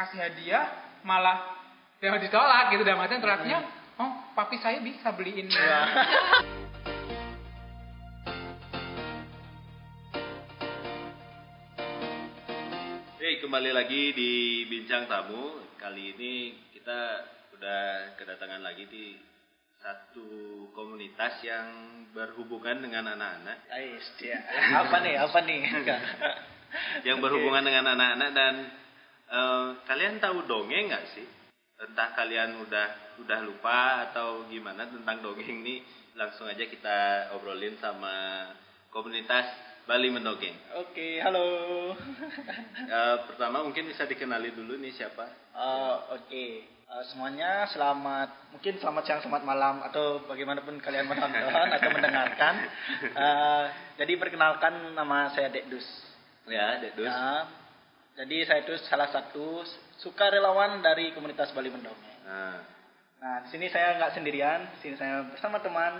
kasih hadiah malah yang ditolak gitu dalam artian tolaknya oh papi saya bisa beliin Oke, kembali lagi di Bincang Tamu. Kali ini kita udah kedatangan lagi di satu komunitas yang berhubungan dengan anak-anak. Ais, dia. Apa nih? Apa nih? Yang berhubungan dengan anak-anak dan eh, kalian tahu dongeng nggak sih? Entah kalian udah udah lupa atau gimana tentang dongeng nih, langsung aja kita obrolin sama komunitas Bali Mendongeng. Oke, halo. Eh, pertama mungkin bisa dikenali dulu nih siapa? Oh, oke. Eh, semuanya selamat, mungkin selamat siang, selamat malam atau bagaimanapun kalian menonton atau mendengarkan. Eh, jadi perkenalkan nama saya Dekdus. Ya, Dedus. Ya, jadi saya itu salah satu sukarelawan dari komunitas Bali Mendongeng. Nah, Nah, di sini saya nggak sendirian, di sini saya bersama teman.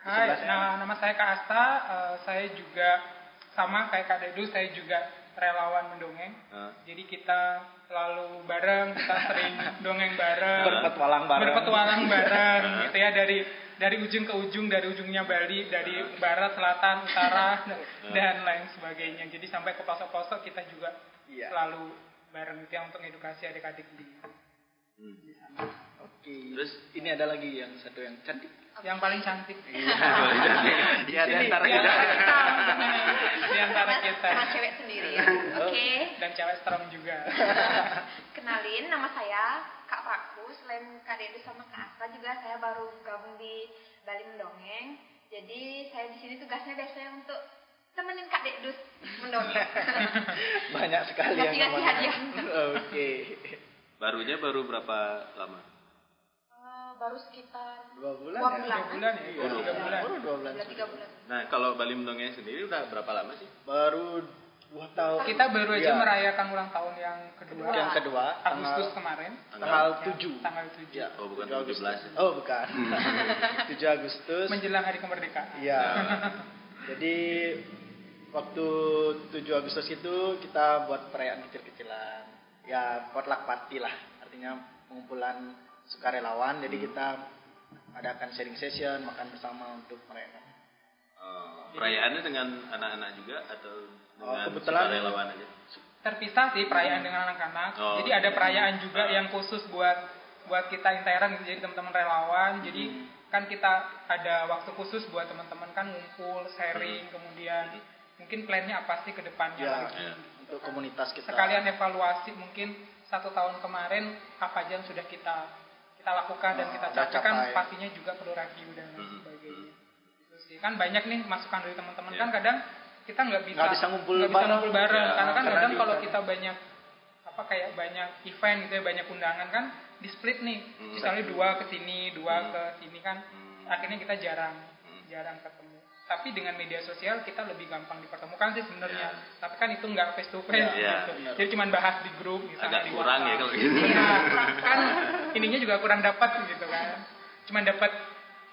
Hai, nah, nama saya Kak Asta. Eh, saya juga sama kayak Kak Dedu, saya juga relawan mendongeng. eh, Jadi kita selalu bareng, kita sering dongeng bareng, Berpetualang bareng. berpetualang bareng, gitu ya dari dari ujung ke ujung, dari ujungnya Bali, dari barat, selatan, utara, dan lain sebagainya. Jadi sampai ke pelosok-pelosok kita juga Iya. selalu bareng itu untuk edukasi adik-adik di hmm. di sana. Oke. Terus? ini ada lagi yang satu yang cantik. Yang paling cantik. Iya, di antara Di kita. antara kita, di antara kita. Sama cewek sendiri ya. Oke. Dan cewek strong juga. Kenalin nama saya Kak Paku. Selain Kak Dedu sama Kak Asta juga saya baru gabung di Bali Mendongeng. Jadi saya di sini tugasnya biasanya untuk temenin Kak Dedus mendongeng. Banyak sekali yang namanya. hadiah. Oke. Barunya baru berapa lama? Eh, baru sekitar Dua bulan dua ya? bulan. Dua bulan ya? Iya, Tiga bulan. Baru dua bulan. Bulan tiga bulan. Nah, kalau Bali Mendongeng sendiri udah berapa lama sih? Baru dua tahun. Kita baru aja Iya. merayakan ulang tahun yang kedua. Yang kedua. Agustus tanggal, kemarin. tanggal Ya, tujuh. Tanggal 7. Ya, Oh, bukan 7 17 ya? Oh, bukan. 7 Agustus. Menjelang hari kemerdekaan. Iya. Jadi waktu 7 Agustus itu kita buat perayaan kecil-kecilan. Ya, potluck party lah. Artinya pengumpulan sukarelawan. Jadi Hmm. kita adakan sharing session, makan bersama untuk merayakan. Oh, perayaannya dengan anak-anak juga atau Oh, dengan kebetulan- sukarelawan aja? Terpisah sih perayaan dengan anak-anak. Oh. Jadi ada perayaan juga yang khusus buat buat kita intern gitu. Jadi teman-teman relawan. Jadi Hmm. kan kita ada waktu khusus buat teman-teman kan ngumpul, sharing, Hmm. kemudian mungkin plannya apa sih ke depannya Ya, lagi. ya. untuk komunitas kita. sekalian evaluasi mungkin satu tahun kemarin apa aja yang sudah kita kita lakukan dan Oh, kita udah capai kan capai. pastinya juga perlu review dan lain Hmm, sebagainya Itu sih. kan banyak nih masukan dari teman-teman Iya. kan kadang kita nggak bisa Nggak bisa ngumpul bisa bareng. ngumpul bareng Ya, karena kan karena kadang kalau kita banyak apa kayak banyak event gitu ya banyak undangan kan di split nih Hmm. misalnya dua ke sini dua Hmm. ke sini kan Hmm. akhirnya kita jarang Hmm. jarang ketemu tapi dengan media sosial kita lebih gampang dipertemukan sih sebenarnya Ya. tapi kan itu nggak face to face Ya, gitu benar. jadi cuma bahas di grup misalnya Agak di kurang ya kalau gitu. Iya, kan ininya juga kurang dapat gitu kan cuma dapat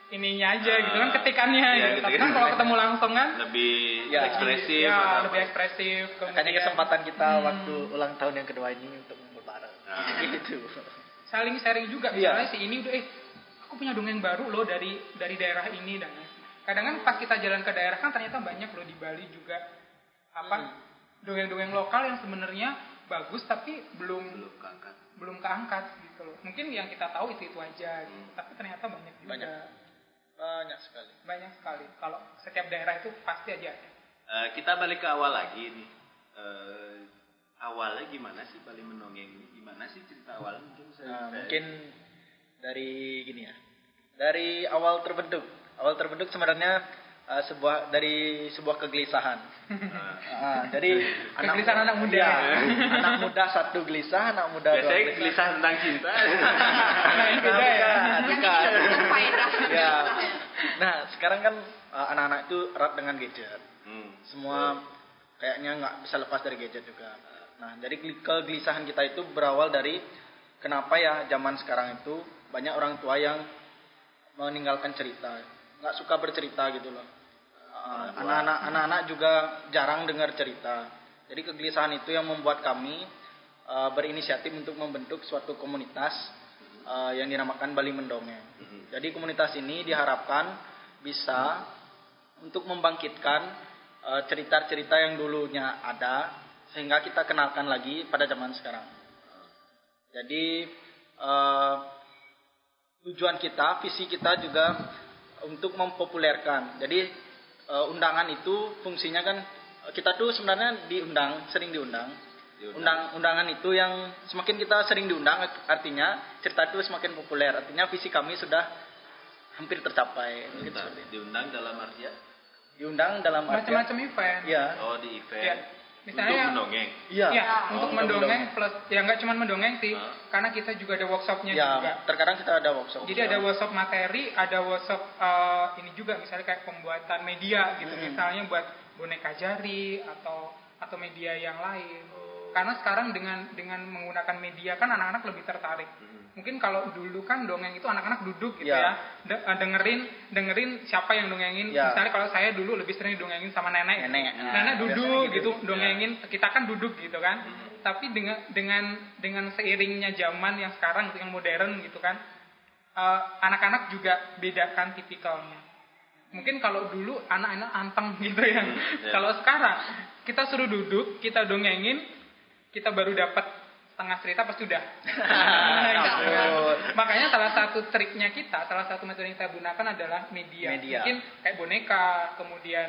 ininya aja gitu kan Ah, ketikannya iya, gitu tapi kan kalau ketemu langsung kan Lebih Ya. ekspresif ya lebih ekspresif Makanya kemudian kesempatan kita Hmm. waktu ulang tahun yang kedua ini untuk ngumpul bareng. Nah. Gitu. saling sharing juga Iya. misalnya si ini udah eh aku punya dongeng baru loh dari dari daerah ini dan lain kadang kan pas kita jalan ke daerah kan ternyata banyak loh di Bali juga apa Hmm. dongeng-dongeng lokal yang sebenarnya bagus tapi belum Belum keangkat. belum keangkat gitu loh mungkin yang kita tahu itu itu aja gitu. Hmm. tapi ternyata banyak juga Banyak. Banyak sekali. banyak sekali kalau setiap daerah itu pasti aja ada Eh, kita balik ke awal lagi nih. Eh, awalnya gimana sih Bali Mendongeng ini? Gimana sih cerita awalnya? Mungkin Nah, saya- mungkin dari gini ya. Dari awal terbentuk. Awal terbentuk sebenarnya uh, sebuah dari sebuah kegelisahan. Nah, Ah, jadi Kegelisahan anak muda. Iya, anak muda satu gelisah, anak muda dua biasanya gelisah tentang cinta. nah ini beda ya bukan. Ya. Nah, sekarang kan uh, anak-anak itu erat dengan gadget. Hmm. Semua kayaknya nggak bisa lepas dari gadget juga. Nah, jadi ke- kegelisahan kita itu berawal dari kenapa ya zaman sekarang itu banyak orang tua yang meninggalkan cerita, nggak suka bercerita gitu loh. Uh, Anak-anak anak-anak juga jarang dengar cerita. Jadi kegelisahan itu yang membuat kami eh, berinisiatif untuk membentuk suatu komunitas eh, yang dinamakan Bali Mendongeng. Mhm. Jadi komunitas ini diharapkan bisa untuk membangkitkan eh, cerita-cerita yang dulunya ada sehingga kita kenalkan lagi pada zaman sekarang. Jadi eh, tujuan kita, visi kita juga untuk mempopulerkan. Jadi eh, undangan itu fungsinya kan eh, kita tuh sebenarnya diundang, sering diundang. Diundang. Undang undangan itu yang semakin kita sering diundang artinya cerita itu semakin populer. Artinya visi kami sudah hampir tercapai. Mungkin Bentar, seperti itu. diundang dalam artian Diundang dalam macam-macam event Iya. oh di event Ya. Misalnya- untuk mendongeng Iya. Ya, Oh, untuk untuk mendongeng plus ya nggak cuma mendongeng sih, Hah? karena kita juga ada workshopnya Ya, juga. terkadang kita ada workshop. Jadi ada workshop materi, ada workshop eh, ini juga misalnya kayak pembuatan media gitu, Hmm. misalnya buat boneka jari atau atau media yang lain. Karena sekarang dengan dengan menggunakan media kan anak-anak lebih tertarik. Mhm. Mungkin kalau dulu kan dongeng itu anak-anak duduk gitu Ya. ya, De- eh, dengerin dengerin siapa yang dongengin. Ya. Misalnya kalau saya dulu lebih sering dongengin sama nenek. gitu. Nenek, nah, nenek duduk gitu. gitu, dongengin. Kita kan duduk gitu kan. Tapi dengan dengan dengan seiringnya zaman yang sekarang yang modern gitu kan, eh, anak-anak juga bedakan tipikalnya. Mungkin kalau dulu anak-anak anteng gitu ya. Hmm, ya. Kalau sekarang kita suruh duduk, kita dongengin, kita baru dapat setengah cerita pasti udah. Makanya salah satu triknya kita, salah satu metode yang kita gunakan adalah media. Media. Mungkin kayak boneka, kemudian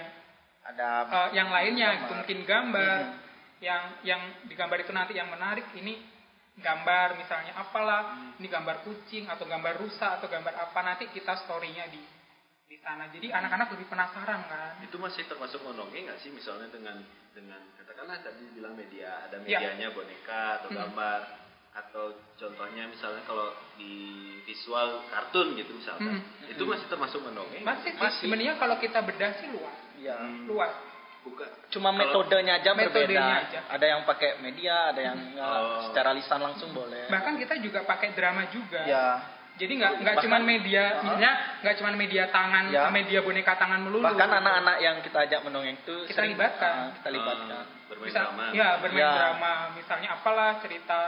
Ada eh, yang lainnya, gitu. Gambar. mungkin gambar, Mhm. yang yang digambar itu nanti yang menarik ini gambar misalnya apalah, Hmm. ini gambar kucing atau gambar rusa atau gambar apa nanti kita storynya di di sana. Jadi anak-anak lebih penasaran kan. itu masih termasuk mendongeng nggak sih misalnya dengan dengan katakanlah tadi bilang media ada Ya. medianya boneka atau Hmm. gambar atau contohnya misalnya kalau di visual kartun gitu misalkan Hmm. itu masih termasuk mendongeng Masih, sih, Masih. sebenarnya kalau kita bedah sih luas, ya. Hmm. luas. bukan Cuma Kalau- metodenya aja Metodenya berbeda. aja. Ada yang pakai media, ada yang uh, Oh. secara lisan langsung boleh. Bahkan kita juga pakai drama juga. Ya. Jadi nggak nggak cuma media, Uh-huh. misalnya nggak cuma media tangan, Ya. media boneka tangan melulu. Bahkan anak-anak yang kita ajak mendongeng itu Kita sering- libatkan. uh, kita libatkan. Ah, bermain bisa drama ya bermain Ya. drama misalnya apalah cerita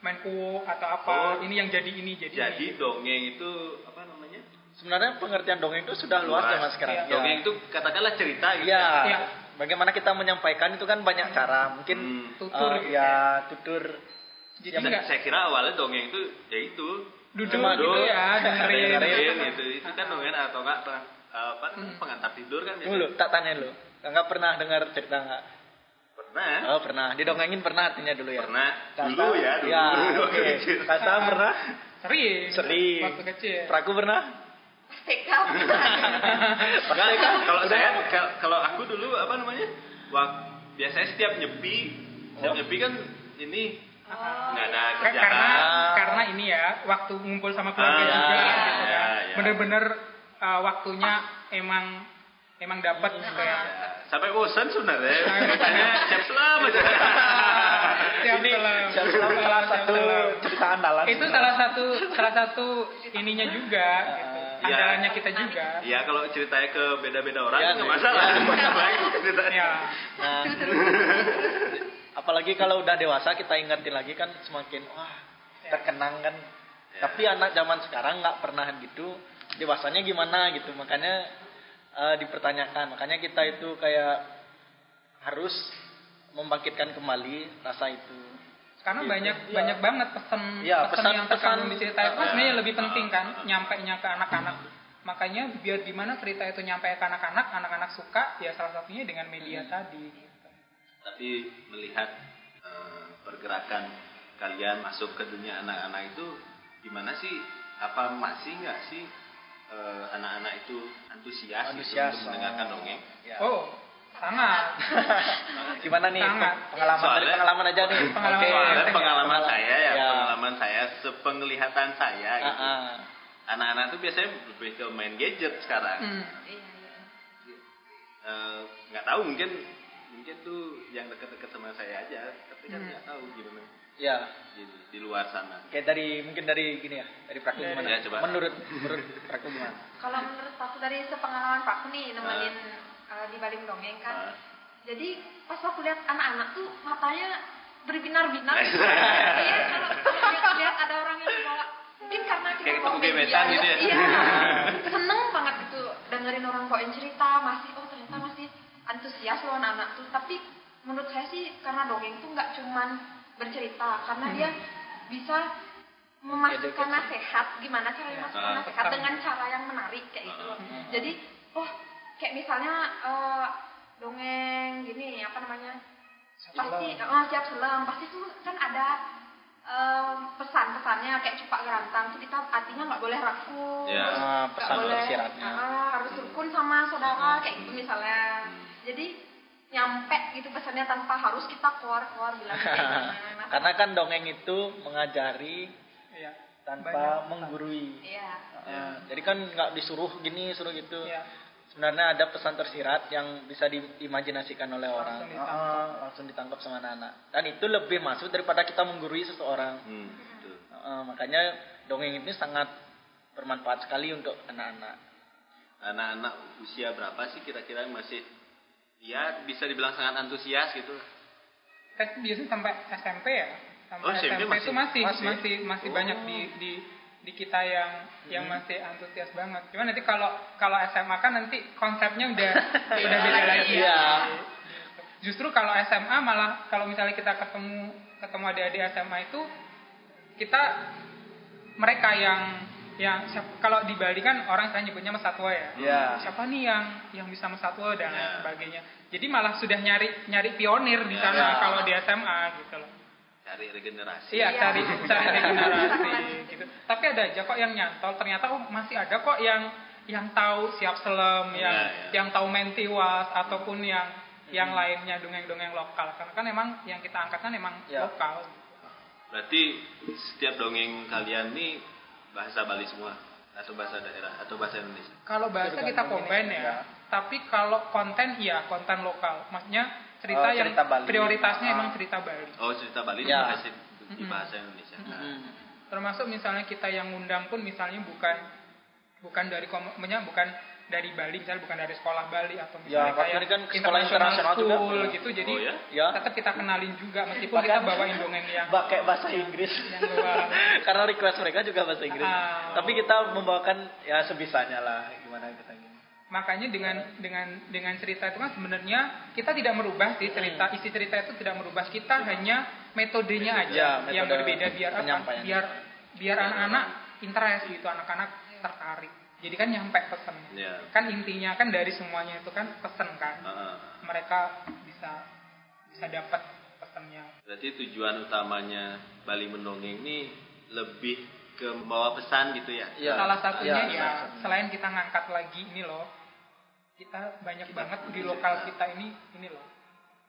main kuwo atau apa Oh. ini yang jadi ini jadi, jadi ini. dongeng itu apa namanya Sebenarnya pengertian dongeng itu sudah luas Luas. zaman sekarang. Iya. Ya. dongeng itu katakanlah cerita gitu Ya. Ya. Bagaimana kita menyampaikan itu kan banyak cara. Mungkin Hmm. Tutur uh, gitu ya tutur jadi nggak saya kira awalnya dongeng itu ya itu duduk Cuma gitu ya dengerin dengerin gitu itu kan dongeng atau enggak apa Hmm. pengantar tidur kan dulu biasanya tak tanya lu. Enggak pernah dengar cerita enggak? pernah Oh, pernah. Didongengin pernah artinya dulu ya. pernah Kasa- dulu ya dulu Ya, oke. kecil. Kasa pernah? sering Sering. waktu kecil Praku pernah? TK Enggak, kalau saya kal- kalau aku dulu apa namanya wak, biasanya setiap nyepi setiap Oh. nyepi kan ini nggak ada Ka- kerjaan karena Ah. karena ini ya waktu ngumpul sama keluarga Ah, juga iya, gitu iya, kan iya. bener-bener uh, waktunya emang emang dapat gitu ya Ya, sampai bosan sebenarnya Ah. makanya siap selam aja Siap Ini selam. siap selam salah satu cerita andalan. itu salah satu salah satu ininya juga gitu. Ah. Iya. andalannya kita juga Iya kalau ceritanya ke beda-beda orang Iya, nggak iya. masalah Iya. Apalagi ceritanya. ya Nah, apalagi kalau udah dewasa kita ingetin lagi kan semakin wah terkenang kan. Ya. Tapi anak zaman sekarang nggak pernah gitu. Dewasanya gimana gitu. Makanya eh, dipertanyakan. Makanya kita itu kayak harus membangkitkan kembali rasa itu. karena Gitu. banyak Iya. banyak banget pesan Iya, pesan, pesan- yang terkandung pesan- di cerita itu Ah, sebenarnya lebih penting kan ah. nyampainya ke anak-anak makanya biar gimana cerita itu nyampe ke anak-anak anak-anak suka ya salah satunya dengan media tadi gitu. Tapi melihat eh, pergerakan kalian masuk ke dunia anak-anak itu gimana sih? Apa masih nggak sih eh, anak-anak itu antusias, gitu Antusias untuk mendengarkan oh. dongeng? Ya. oh sangat Gimana nih Sangat. pengalaman dari Soalnya- pengalaman aja nih. Pengalaman Oke. Soalnya Pengalaman- saya ya, Ya. pengalaman saya, sepenglihatan saya gitu. ah. Anak-anak tuh biasanya lebih ke main gadget sekarang. Hmm. Iya, iya. Eh, nggak tahu mungkin mungkin tuh yang dekat-dekat sama saya aja, tapi kan Hmm. nggak tahu gimana Ya. di, di luar sana. Kayak dari mungkin dari gini ya, dari Dari- gimana? ya, coba. Menurut menurut Praku gimana? Kalau menurut aku dari sepengalaman Pak nih nemenin eh, di Baling Dongeng kan. Ah. Jadi pas aku lihat anak-anak tuh matanya berbinar-binar iya kalau kalau lihat ada orang yang bawa mungkin karena kita Kayak bawa ketemu gebetan gitu ya. iya seneng banget gitu dengerin orang bawain cerita masih oh antusias loh anak-anak tuh. Tapi menurut saya sih karena dongeng tuh nggak cuman bercerita karena dia bisa memasukkan nasihat gimana cara memasukkan Ah. nasihat dengan cara yang menarik kayak gitu loh. jadi oh kayak misalnya eh, dongeng gini apa namanya pasti oh, siap selam. Pasti tuh kan ada em, pesan-pesannya kayak cupak gerantang tuh kita artinya nggak boleh rakus Ya. Pesan boleh ah, harus rukun sama saudara kayak gitu misalnya jadi nyampe gitu pesannya tanpa harus kita keluar-keluar bilang. Nah, Karena kan dongeng itu mengajari Iya. tanpa menggurui. iya Ah, jadi kan nggak disuruh gini, suruh gitu. Iya. Sebenarnya ada pesan tersirat yang bisa diimajinasikan oleh orang. ditangkap. Langsung ditangkap sama anak-anak. Dan itu lebih masuk daripada kita menggurui seseorang. Hmm, betul. Makanya dongeng ini sangat bermanfaat sekali untuk anak-anak. Anak-anak usia berapa sih kira-kira yang masih ya bisa dibilang sangat antusias gitu? Kan biasanya sampai SMP ya. Sampai Oh, SMP SMP, itu masih masih. masih masih, Oh. banyak di di di kita yang yang masih antusias banget. Cuman nanti kalau kalau SMA kan nanti konsepnya udah udah beda lagi. Iya. Justru kalau SMA malah kalau misalnya kita ketemu ketemu adik-adik SMA itu kita mereka yang yang siap- kalau di Bali kan orang saya nyebutnya mesatwa ya. Iya. Siapa nih yang yang bisa mesatwa dan Ya. sebagainya. Jadi malah sudah nyari nyari pionir di Ya. sana Ya. kalau di SMA gitu loh. Cari regenerasi. Iya, Iya. cari cari regenerasi gitu. Tapi ada aja kok yang nyantol. Ternyata oh masih ada kok yang yang tahu siap selem, yang Iya, iya. yang tahu mentiwas ataupun yang yang lainnya dongeng-dongeng lokal. Karena kan emang yang kita angkat kan emang Iya. lokal. Berarti setiap dongeng kalian nih bahasa Bali semua atau bahasa daerah atau bahasa Indonesia. Kalau bahasa kita combine ya. ya. Tapi kalau konten iya konten lokal. Maksudnya cerita Oh, yang cerita Bali. prioritasnya Ah. emang cerita Bali. Oh cerita Bali Ya. di bahasa di bahasa Indonesia. Nah, Hmm. termasuk misalnya kita yang ngundang pun misalnya bukan bukan dari kom- maksudnya bukan dari Bali misalnya bukan dari sekolah Bali atau Ya, misalnya waktu kayak ini kan sekolah internasional juga. school gitu jadi Oh, ya? Ya. tetap kita kenalin juga meskipun Bahkan- kita bawain dongeng yang pakai bahasa Inggris. yang luar Karena request mereka juga bahasa Inggris. Ah. Tapi kita membawakan ya sebisanya lah gimana kita gini. makanya dengan dengan dengan cerita itu kan sebenarnya kita tidak merubah sih cerita isi cerita itu tidak merubah kita hanya metodenya aja Ya, yang berbeda biar apa biar biar anak-anak interest gitu anak-anak tertarik jadi kan nyampe pesan Ya. kan intinya kan dari semuanya itu kan pesen kan Heeh. mereka bisa bisa dapat pesannya Berarti tujuan utamanya Bali Mendongeng ini lebih ke membawa pesan gitu ya? Iya. salah satunya ya satunya. selain kita ngangkat lagi ini loh kita banyak banget di lokal kita ini ini loh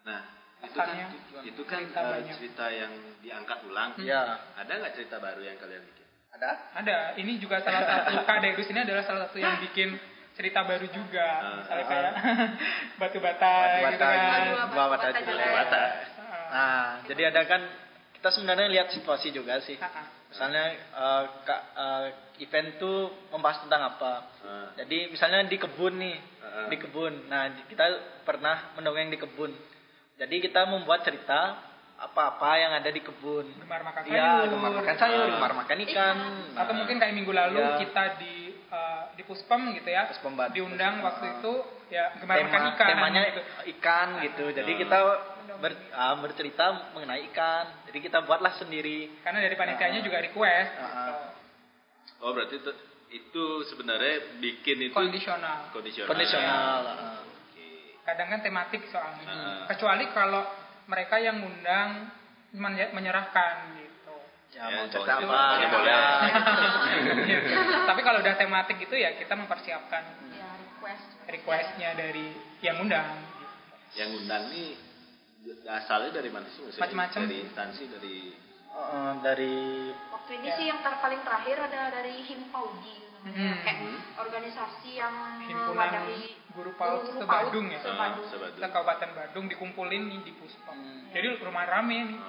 Nah, itu kan, Pesannya itu kan cerita eh, banyak. cerita yang diangkat ulang. Iya. Ada nggak cerita baru yang kalian bikin? Ada? ada ini juga salah satu Kak Dedus ini adalah salah satu yang bikin cerita baru juga Ah, misalnya ah, kayak batu bata Batu gitu bata, kan Batu Dua bata bata juga. juga. Bata. Ah, Nah, jadi ada kan kita sebenarnya lihat situasi juga sih. ah, ah. Misalnya eh, kak, eh, event tuh membahas tentang apa. Ah. Jadi misalnya di kebun nih, Ah. di kebun. Nah, kita pernah mendongeng di kebun. Jadi kita membuat cerita apa-apa yang ada di kebun. gemar makan Iya, sayur gemar makan sayur, gemar makan ikan. Nah, atau mungkin kayak minggu lalu Iya. kita di eh, di Puspem gitu ya Puspem Batu. diundang Ah. waktu itu ya gemar tema, makan ikan temanya gitu. ikan gitu. Jadi kita ber- ah, bercerita mengenai ikan. Jadi kita buatlah sendiri. karena dari panitianya juga request Ah, ah. Oh, berarti itu, itu sebenarnya bikin itu kondisional kondisional. Kondisional. Oke. kadang kan tematik soalnya Ah. kecuali kalau mereka yang ngundang men- menyerahkan gitu Ya, Ya, mau boleh. cerita Itu apa? boleh, boleh. tapi kalau udah tematik itu ya kita mempersiapkan ya request requestnya dari yang undang Yang undang nih asalnya dari mana sih? Macem-macem. Dari instansi, dari Eh, dari waktu ini Ya. sih yang ter paling terakhir ada dari Himpaudi namanya Hmm. kayak organisasi yang himpunan mewadahi guru paut sebadung ya paut Ah, sebadung. sebadung. kita kabupaten Badung dikumpulin nih di Puspem Hmm. jadi rumah rame nih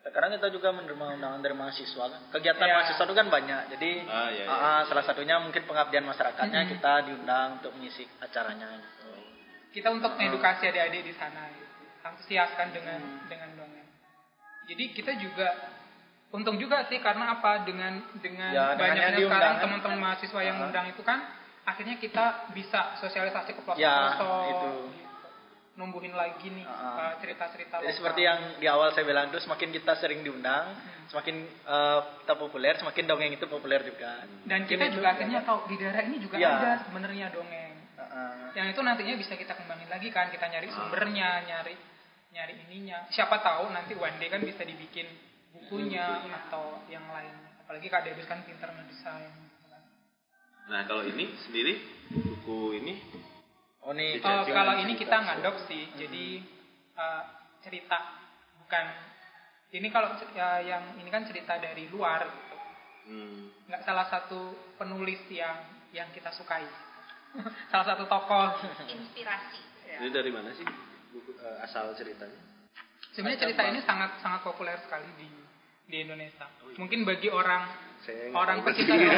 sekarang kita juga menerima undangan dari mahasiswa kan. Kegiatan Ya. mahasiswa itu kan banyak. Jadi Ah, iya, iya. ah, salah satunya mungkin pengabdian masyarakatnya Hmm. kita diundang untuk mengisi acaranya gitu. kita untuk edukasi adik-adik di sana gitu. antusiaskan dengan Hmm. dengan dongeng jadi kita juga untung juga sih karena apa dengan dengan Ya, banyaknya diundang, sekarang kan? teman-teman mahasiswa yang Ah. undang itu kan akhirnya kita bisa sosialisasi ke pelosok Ya, itu. numbuhin lagi nih Ah. uh, cerita-cerita Jadi lokal. seperti yang di awal saya bilang itu semakin kita sering diundang, semakin eh, kita populer, semakin dongeng itu populer juga. dan Mungkin kita itu juga akhirnya tahu di daerah ini juga Ya. ada sebenarnya dongeng Heeh. yang itu nantinya bisa kita kembangin lagi kan kita nyari sumbernya nyari nyari ininya siapa tahu nanti one day kan bisa dibikin bukunya atau yang lain apalagi kak Debus kan pinter ngedesain. Nah, kalau ini sendiri buku ini Oh nih, Oh, kalau ini kita ngadop sih? jadi uh, cerita bukan ini kalau ya, yang ini kan cerita dari luar gitu. Hmm, nggak salah satu penulis yang yang kita sukai. Salah satu tokoh. Inspirasi. ini dari mana sih buku eh, asal ceritanya? sebenarnya cerita ini sangat sangat populer sekali di di Indonesia. Mungkin bagi orang Saya orang tahu pecinta dongeng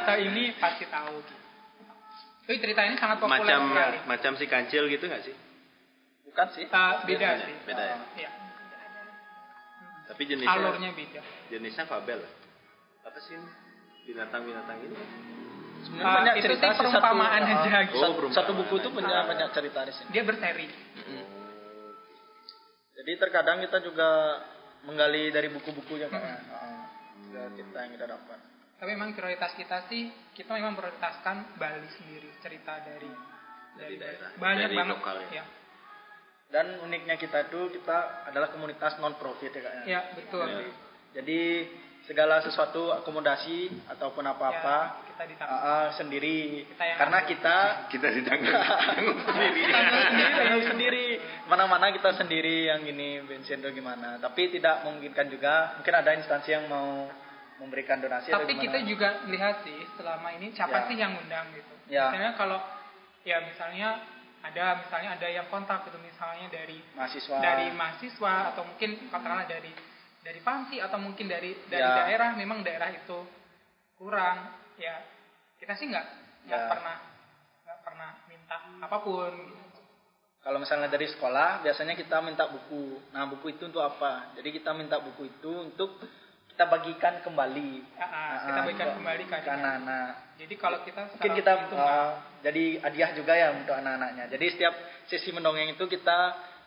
atau ini pasti tahu gitu. Tapi cerita ini sangat populer macam sekali. macam si kancil gitu nggak sih? bukan sih? Uh, beda Beda, sih. beda ya? Ya, Tapi jenisnya alurnya beda. jenisnya fabel. Apa sih ini? binatang-binatang ini? Sebenarnya Ah, banyak itu cerita sih perumpamaan satu, aja gitu. satu- Oh, perumpamaan satu buku itu aja. punya banyak cerita di sini. Dia berseri. Jadi terkadang kita juga menggali dari buku-bukunya kan. Heeh. Dari cerita yang kita dapat. Tapi memang prioritas kita sih kita memang prioritaskan Bali sendiri cerita dari Dari daerah. banyak Dari banget lokal ya. ya. Dan uniknya kita tuh kita adalah komunitas non profit ya kayaknya. Ya, betul. Ya. Jadi segala sesuatu akomodasi ataupun apa-apa Ya, kita ditanggung. ah, sendiri. Kita yang Karena kita Kita ditanggung tanggung sendiri. sendiri, tanggung sendiri. Mana-mana kita sendiri yang gini bensin atau gimana. Tapi tidak memungkinkan juga. Mungkin ada instansi yang mau memberikan donasi Tapi kita juga lihat sih selama ini siapa Ya. sih yang undang gitu. Ya. Misalnya kalau ya misalnya ada misalnya ada yang kontak gitu misalnya dari mahasiswa dari mahasiswa atau mungkin katakanlah dari dari panti atau mungkin dari dari Ya. daerah memang daerah itu kurang ya kita sih nggak nggak Ya. pernah nggak pernah minta apa pun gitu. Kalau misalnya dari sekolah, biasanya kita minta buku. Nah, buku itu untuk apa? Jadi kita minta buku itu untuk kita bagikan kembali. Ya, ah, kita untuk- kembali ke anak-anak. jadi kalau kita Mungkin kita itu uh, jadi hadiah juga ya untuk anak-anaknya. Jadi setiap sesi mendongeng itu kita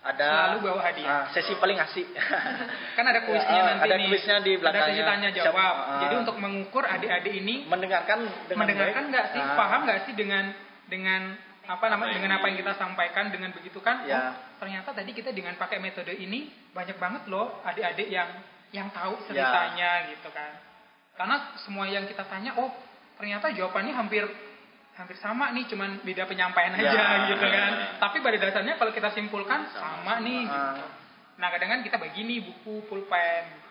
ada Selalu bawa hadiah. ah, sesi paling asik. kan ada kuisnya Ah, nanti ada nih. kuisnya di ada belakangnya. sesi tanya Siap- jawab ah. jadi untuk mengukur adik-adik ini Mendengarkan dengan mendengarkan nggak sih Ah, paham nggak sih dengan dengan apa namanya dengan apa yang kita sampaikan dengan begitu kan Ya. oh ternyata tadi kita dengan pakai metode ini banyak banget loh adik-adik yang yang tahu Ya. ceritanya gitu kan karena semua yang kita tanya oh ternyata jawabannya hampir hampir sama nih cuman beda penyampaian Ya. aja gitu kan tapi pada dasarnya kalau kita simpulkan sama, nih gitu. Ah. nah kadang kan kita bagi nih buku pulpen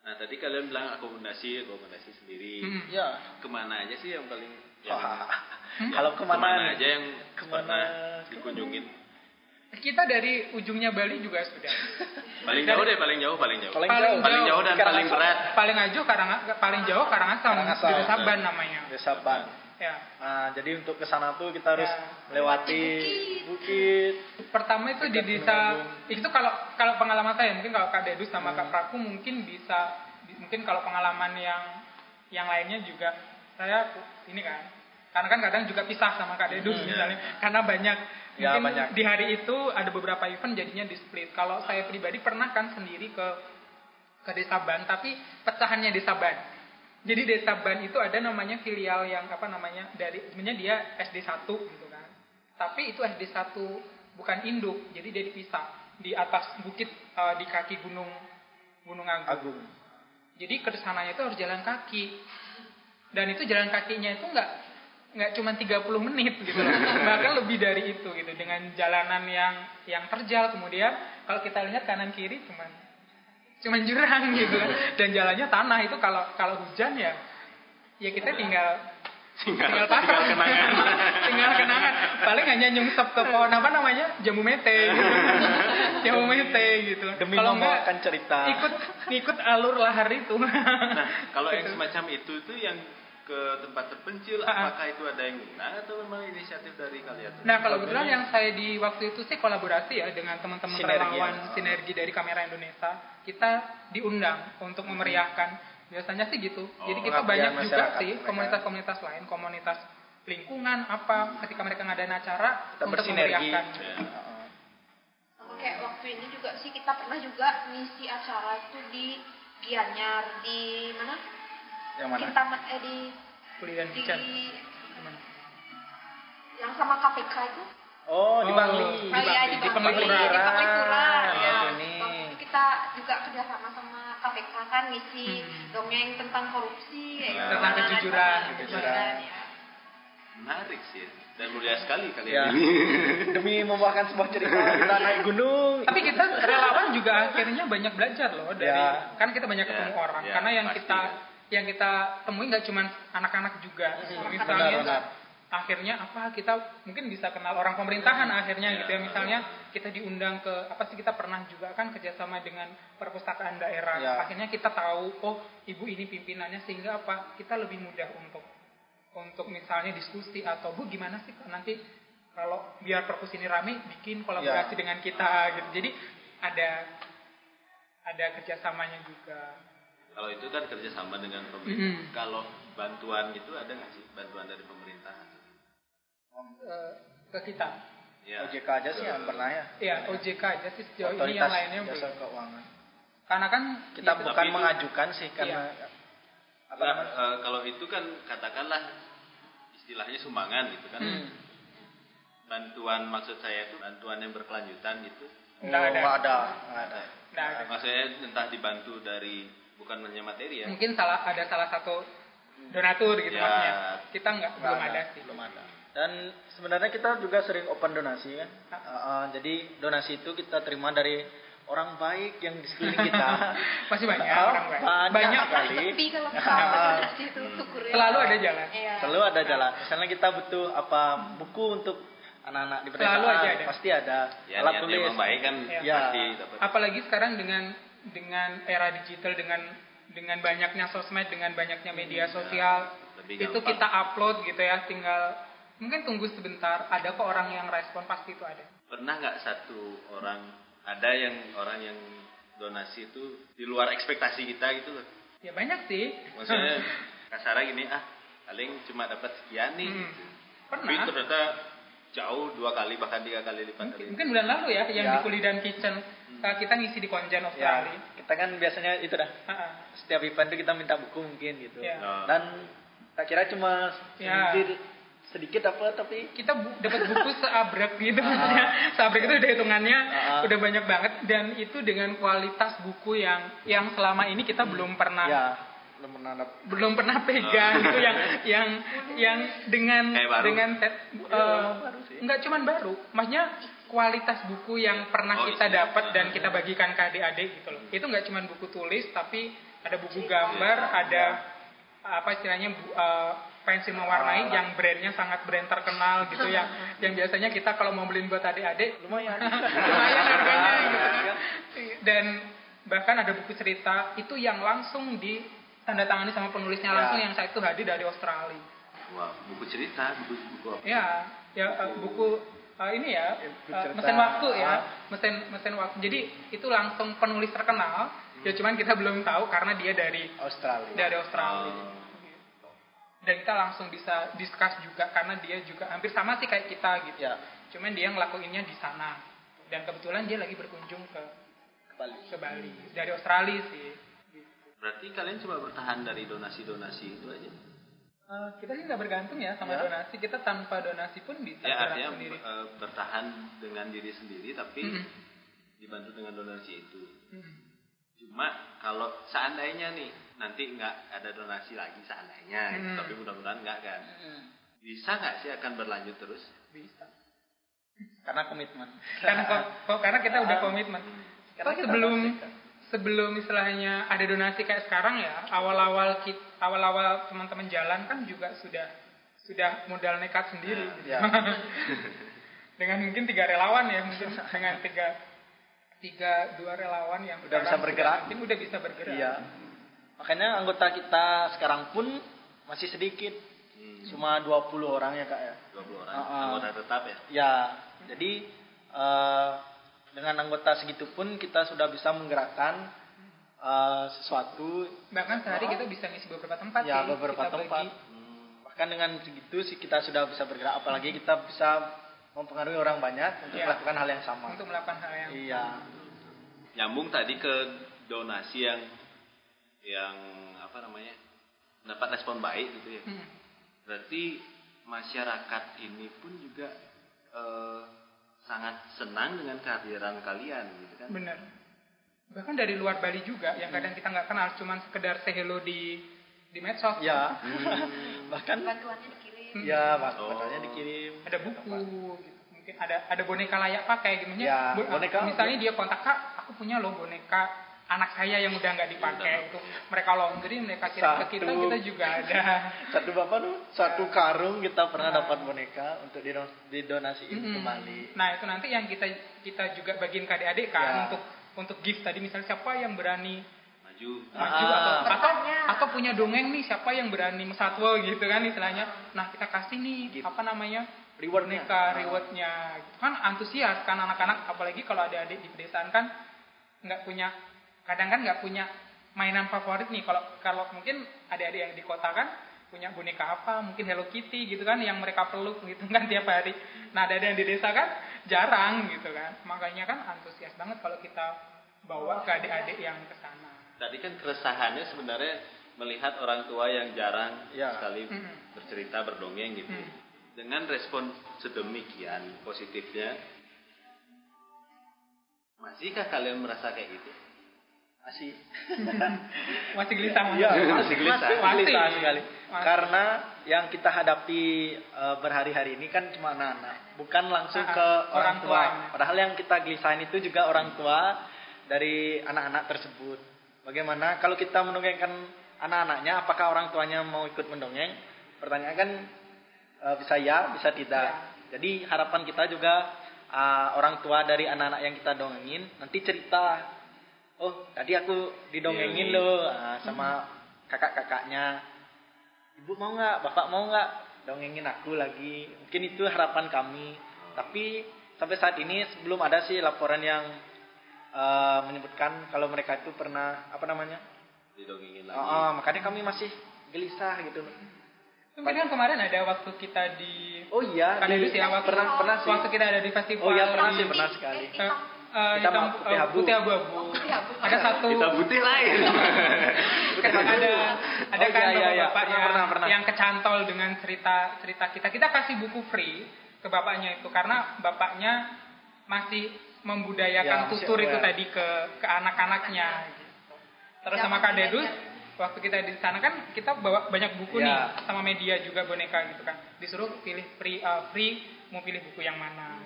Nah, tadi kalian bilang akomodasi, akomodasi sendiri. Hmm. Ya. Ke mana aja sih yang paling yang. Hmm? Kalau ke mana, ke mana nih? aja yang Ke mana? pernah dikunjungin? kita dari ujungnya Bali juga sudah Paling jauh deh, paling jauh, paling jauh. Paling Paling jauh. Paling jauh dan paling berat. paling jauh karang paling jauh Karangasem, Karangasem. Desa Saban namanya. Desa Ban. Ya. Nah, jadi untuk ke sana tuh kita harus Ya. melewati bukit. Pertama itu di desa itu kalau kalau pengalaman saya mungkin kalau Kak Dedus sama Kak Praku mungkin bisa mungkin kalau pengalaman yang yang lainnya juga saya ini kan karena kan kadang juga pisah sama Kak Dedus Hmm, misalnya karena banyak Ya, mungkin banyak. di hari itu ada beberapa event jadinya di split. Kalau saya pribadi pernah kan sendiri ke ke Desa Ban tapi pecahannya Desa Ban. Jadi Desa Ban itu ada namanya filial yang apa namanya dari sebenarnya dia SD 1 gitu kan. Tapi itu SD 1 bukan induk, jadi dia dipisah di atas bukit eh, di kaki gunung Gunung Agung. Agung. Jadi ke sananya itu harus jalan kaki. Dan itu jalan kakinya itu nggak nggak cuma 30 menit gitu. Bahkan lebih dari itu gitu dengan jalanan yang yang terjal kemudian kalau kita lihat kanan kiri cuman cuman jurang gitu. Dan jalannya tanah itu kalau kalau hujan ya ya kita tinggal Tinggal, tinggal tinggal pasang kenangan. tinggal kenangan paling hanya nyungsep ke pohon apa namanya jamu mete gitu jamu mete gitu Demi kalau enggak membawakan cerita. ikut ikut alur lahar itu Nah, kalau yang semacam itu tuh yang ke tempat terpencil ah. apakah itu ada yang undang atau memang inisiatif dari kalian Nah, kalau kebetulan yang saya di waktu itu sih kolaborasi ya dengan teman-teman relawan ya. sinergi dari Kamera Indonesia. Kita diundang untuk memeriahkan. Biasanya sih gitu. Jadi kita banyak juga sih komunitas-komunitas lain, komunitas lingkungan apa ketika mereka ngadain acara Kita untuk bersinergi. memeriahkan. Ya. Heeh. Sama kayak waktu ini juga sih kita pernah juga ngisi acara itu di Gianyar di mana? Yang mana? Kintaman eh di Kuliah di. Gimana? yang sama KPK itu. Oh, di Oh, Bangli. di Oh iya Bangli, di di Bangli, Penglipuran. di Penglipuran, Oh, ya. ini. Waktu itu kita juga kerjasama sama KPK kan ngisi Hmm. dongeng tentang korupsi, kayak gitu. Tentang kejujuran. kejujuran, ya. menarik sih ya. dan mulia sekali kalian Ya. ini Demi membawakan sebuah cerita kita naik gunung. Tapi kita relawan juga akhirnya banyak belajar loh dari Ya. kan kita banyak Ya, ketemu orang ya, karena yang pasti, kita ya. yang kita temui nggak cuma anak-anak juga Benar, misalnya benar. Akhirnya apa? Kita mungkin bisa kenal orang pemerintahan akhirnya Ya. gitu ya. misalnya kita diundang ke apa sih kita pernah juga kan kerjasama dengan perpustakaan daerah. Ya. akhirnya kita tahu oh ibu ini pimpinannya sehingga apa? Kita lebih mudah untuk untuk misalnya diskusi atau bu gimana sih kok nanti kalau biar perpus ini rame bikin kolaborasi Ya. dengan kita gitu. Jadi ada ada kerjasamanya juga. Kalau itu kan kerjasama dengan pemerintah. Mm-mm. kalau bantuan gitu ada nggak sih? Bantuan dari pemerintah eh, ke kita ya OJK aja sih yang pernah ya. ya OJK aja sih sejauh ini yang lainnya Jasa belum Keuangan. karena kan Kita ya, bukan itu- mengajukan sih karena apa Nggak, namanya? eh, kalau itu kan katakanlah istilahnya sumbangan gitu kan Hmm. bantuan maksud saya itu bantuan yang berkelanjutan gitu Nggak Oh, ada. nggak ada. ada. Nggak ada. maksudnya entah dibantu dari bukan hanya materi ya mungkin salah ada salah satu donatur gitu Ya. maksudnya kita nggak Nggak belum ada sih Belum ada. Dan sebenarnya kita juga sering open donasi kan. Uh, uh, jadi donasi itu kita terima dari orang baik yang di sekeliling kita. Masih banyak Oh, orang baik. banyak Banyak. sekali. Sepi kalau di situ syukurin. Selalu ada jalan. Iya. Selalu ada jalan. Misalnya kita butuh apa buku untuk anak-anak di pedesaan, Selalu aja ada. pasti ada. ya Alat tulis. emang baik kan Ya. pasti dapat apalagi sekarang dengan dengan era digital dengan dengan banyaknya sosmed dengan banyaknya media sosial lebih itu kita upload gitu ya tinggal mungkin tunggu sebentar ada kok orang yang respon pasti itu ada pernah nggak satu orang ada yang orang yang donasi itu di luar ekspektasi kita gitu loh ya banyak sih maksudnya kasarnya gini ah paling cuma dapat sekian nih Hmm. gitu. pernah tapi ternyata jauh dua kali bahkan tiga kali lipat mungkin, dari mungkin bulan lalu ya yang Ya. di Kulidan Kitchen uh, kita ngisi di Konjen Ya, Australia kita kan biasanya itu dah. Setiap event itu kita minta buku mungkin gitu. Ya. Nah, Dan tak kira cuma Ya. Sedikit apa tapi kita bu- dapat buku seabrek gitu Ah. maksudnya seabrek itu udah hitungannya Ah. udah banyak banget dan itu dengan kualitas buku yang yang selama ini kita belum pernah ya belum pernah dap- belum pernah pegang Oh. gitu yang yang yang dengan dengan te- Iya, eh, baru sih. nggak cuman baru maksudnya kualitas buku yang pernah Oh, kita isinya. dapat dan Ah. kita bagikan ke adik-adik gitu loh itu nggak cuman buku tulis tapi ada buku Iya. gambar ada apa istilahnya bu- eh, pensil mewarnai yang brandnya sangat brand terkenal gitu ya yang biasanya kita kalau mau beliin buat adik-adik lumayan lumayan harganya gitu kan. Ya. dan bahkan ada buku cerita itu yang langsung di tanda tangani sama penulisnya Ya. langsung yang saya itu hadir dari Australia wah buku cerita buku buku apa? ya ya eh, buku eh, ini ya Buku cerita. mesin waktu ya Ah. mesin mesin waktu jadi itu langsung penulis terkenal ya cuman kita belum tahu karena dia dari Australia dari Australia Oh. Dan kita langsung bisa discuss juga karena dia juga hampir sama sih kayak kita gitu. Ya. Cuman dia ngelakuinnya di sana. Dan kebetulan dia lagi berkunjung ke Bali. Ke Bali. Dari Australia sih. Gitu. berarti kalian cuma bertahan dari donasi donasi itu aja? Eh, kita sih nggak bergantung ya sama Ya. donasi. Kita tanpa donasi pun bisa ya artinya sendiri. eh, bertahan dengan diri sendiri tapi Mm-mm. dibantu dengan donasi itu. Mm. cuma kalau seandainya nih nanti nggak ada donasi lagi seandainya gitu. Hmm. tapi mudah-mudahan nggak kan bisa nggak sih akan berlanjut terus bisa karena komitmen karena kok kok- karena kita udah Ah. komitmen Karena kita sebelum sebelum istilahnya ada donasi kayak sekarang ya awal-awal kit- awal-awal teman-teman jalan kan juga sudah sudah modal nekat sendiri gitu. ya. dengan mungkin tiga relawan ya mungkin dengan tiga tiga dua relawan yang Udah bisa bergerak. mungkin udah bisa bergerak Iya. Makanya anggota kita sekarang pun masih sedikit. Hmm. Cuma 20 orang ya Kak ya. 20 orang ah. anggota tetap ya. Ya, jadi eh, dengan anggota segitu pun kita sudah bisa menggerakkan eh, sesuatu Bahkan sehari kita bisa ngisi beberapa tempat ya sih, beberapa kita tempat. bagi. Hmm. Bahkan dengan segitu sih kita sudah bisa bergerak apalagi kita bisa mempengaruhi orang banyak untuk Iya. melakukan hal yang sama. untuk melakukan hal yang Iya. Nyambung tadi ke donasi yang yang apa namanya? dapat respon baik gitu ya. Hmm. Berarti masyarakat ini pun juga eh, sangat senang dengan kehadiran kalian gitu kan. bener. Bahkan dari luar Bali juga yang kadang kita nggak kenal, cuman sekedar say hello di di medsos. Ya. Hmm. Bahkan bantuannya dikirim ya Oh. bakalnya dikirim. ada buku gitu. mungkin ada ada boneka layak pakai gitu Ya, Bo- boneka- misalnya dia kontak kak aku punya loh boneka anak saya yang udah nggak dipakai itu mereka laundry mereka kirim ke kita kita juga ada Satu bapak tuh satu karung kita pernah dapat boneka untuk didon- didonasiin Mm-mm. kembali. nah itu nanti yang kita kita juga bagiin ke adik-adik kan Ya. untuk untuk gift tadi misalnya siapa yang berani Maju. maju Ah. atau atau atau punya dongeng nih siapa yang berani mesatwa gitu kan istilahnya nah kita kasih nih Gift. apa namanya Rewardnya. boneka Ah. rewardnya gitu kan antusias kan anak-anak apalagi kalau ada adik di pedesaan kan nggak punya kadang kan nggak punya mainan favorit nih kalau kalau mungkin adik-adik yang di kota kan punya boneka apa mungkin Hello Kitty gitu kan yang mereka peluk gitu kan tiap hari nah ada yang di desa kan jarang gitu kan makanya kan antusias banget kalau kita bawa ke adik-adik yang ke sana Tadi kan keresahannya sebenarnya melihat orang tua yang jarang Ya. sekali Mm-mm. bercerita berdongeng gitu. Hmm. Dengan respon sedemikian positifnya, masihkah kalian merasa kayak gitu? Masih. masih gelisah? Iya, Masih gelisah. Masih gelisah Masih. sekali. Masih. Karena yang kita hadapi eh, berhari-hari ini kan cuma anak-anak, bukan langsung Ah, ke orang orang tua. tuanya. Padahal yang kita gelisahin itu juga orang tua dari anak-anak tersebut. Bagaimana kalau kita mendongengkan anak-anaknya, apakah orang tuanya mau ikut mendongeng? Pertanyaan kan eh, bisa ya, bisa tidak. Ya. Jadi harapan kita juga eh, orang tua dari anak-anak yang kita dongengin nanti cerita oh tadi aku didongengin Iya, loh ah, sama kakak-kakaknya. Ibu mau nggak? Bapak mau nggak? Dongengin aku lagi. Mungkin itu harapan kami. Tapi sampai saat ini belum ada sih laporan yang eh, menyebutkan kalau mereka itu pernah apa namanya? Didongengin lagi. Ah, ah, makanya kami masih gelisah gitu. Mungkin kan kemarin ada waktu kita di oh iya Kan di- itu sih awal pernah pernah sih. waktu kita ada di festival Oh iya, pernah sih, pernah sekali. Eh, eh, Kita hitam, mau putih eh, abu. putih abu-abu. Oh, putih abu. Ada satu Kita putih lain. kan ada ada Oh, kan iya, iya, iya. bapak Pernah, yang, pernah, pernah. yang kecantol dengan cerita cerita kita. Kita kasih buku free ke bapaknya itu karena bapaknya masih membudayakan Ya, tutur itu tadi ke ke anak-anaknya. Terus Jangan sama Kak. Dedus waktu kita di sana kan kita bawa banyak buku Ya. nih sama media juga boneka gitu kan. Disuruh pilih free eh, free mau pilih buku yang mana.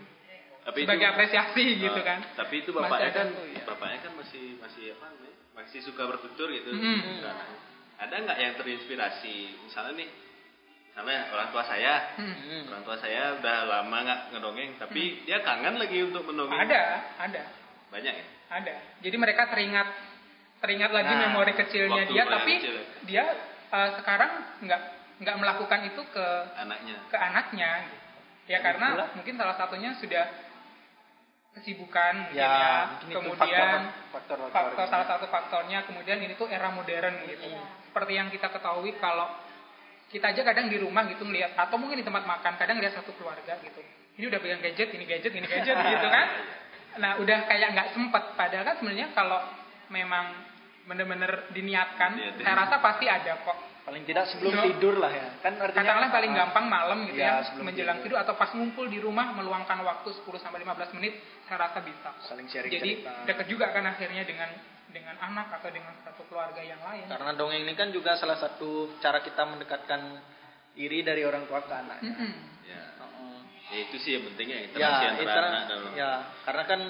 Tapi Sebagai itu, apresiasi gitu Ah, kan. Tapi itu Masih bapaknya ada kan, tuh, ya. bapaknya kan masih masih apa namanya? Masih suka bertutur gitu. Mm. Nah, ada nggak yang terinspirasi? Misalnya nih, misalnya orang tua saya, Hmm. Hmm. orang tua saya udah lama nggak ngedongeng, tapi dia kangen lagi untuk mendongeng. Ada, ada. Banyak ya. Ada. Jadi mereka teringat teringat lagi Nah, memori kecilnya dia, tapi kecil dia eh, sekarang nggak nggak melakukan itu ke Anaknya. ke anaknya. Gitu. Ya karena Itulah. mungkin salah satunya sudah kesibukan Ya, ya. mungkin itu Kemudian faktor- faktor- faktor salah satu faktornya kemudian ini tuh era modern gitu. Iya. Seperti yang kita ketahui kalau kita aja kadang di rumah gitu ngelihat atau mungkin di tempat makan kadang lihat satu keluarga gitu. Ini udah pegang gadget, ini gadget, ini gadget gitu kan. Nah, udah kayak nggak sempet padahal kan sebenarnya kalau memang bener-bener diniatkan, Iya, saya rasa pasti ada kok. Paling tidak sebelum Iya. tidur lah ya kan artinya Katakanlah paling ah, gampang malam gitu Ya, ya, sebelum menjelang tidur. tidur. atau pas ngumpul di rumah meluangkan waktu 10 sampai 15 menit, saya rasa bisa. saling sharing Jadi cerita. deket juga kan akhirnya dengan dengan anak atau dengan satu keluarga yang lain. karena dongeng ini kan juga salah satu cara kita mendekatkan diri dari orang tua ke anaknya Mm-mm. Ya. Heeh. ya itu sih yang penting ya ya, interaksi antara anak dan ya karena kan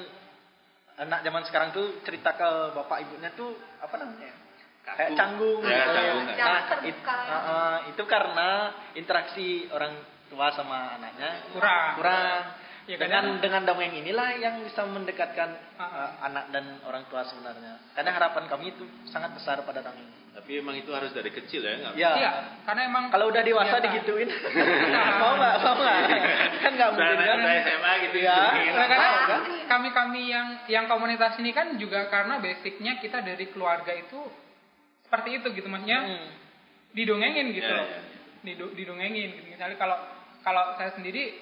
anak zaman sekarang tuh cerita ke bapak ibunya tuh apa namanya Kaku. Kayak canggung Ya, gitu canggung. ya. Nah, it- uh-uh, itu karena interaksi orang tua sama anaknya Kurang. kurang Ya dengan kadang dengan dongeng inilah yang bisa mendekatkan Ah, uh, anak dan orang tua sebenarnya. Karena harapan kami itu sangat besar pada dongeng. Tapi emang itu harus dari kecil ya, nggak? Ya. iya, karena emang Kalau udah dewasa Biasa. digituin, mau nggak? Mau nggak? Kan nggak mungkin kan? SMA gitu. Iya. Nah, karena Mau, kan? kami-kami yang yang komunitas ini kan juga karena basicnya kita dari keluarga itu seperti itu gitu maksudnya Hmm. didongengin gitu Ya, loh. ya. Dido- didongengin gitu. Misalnya kalau kalau saya sendiri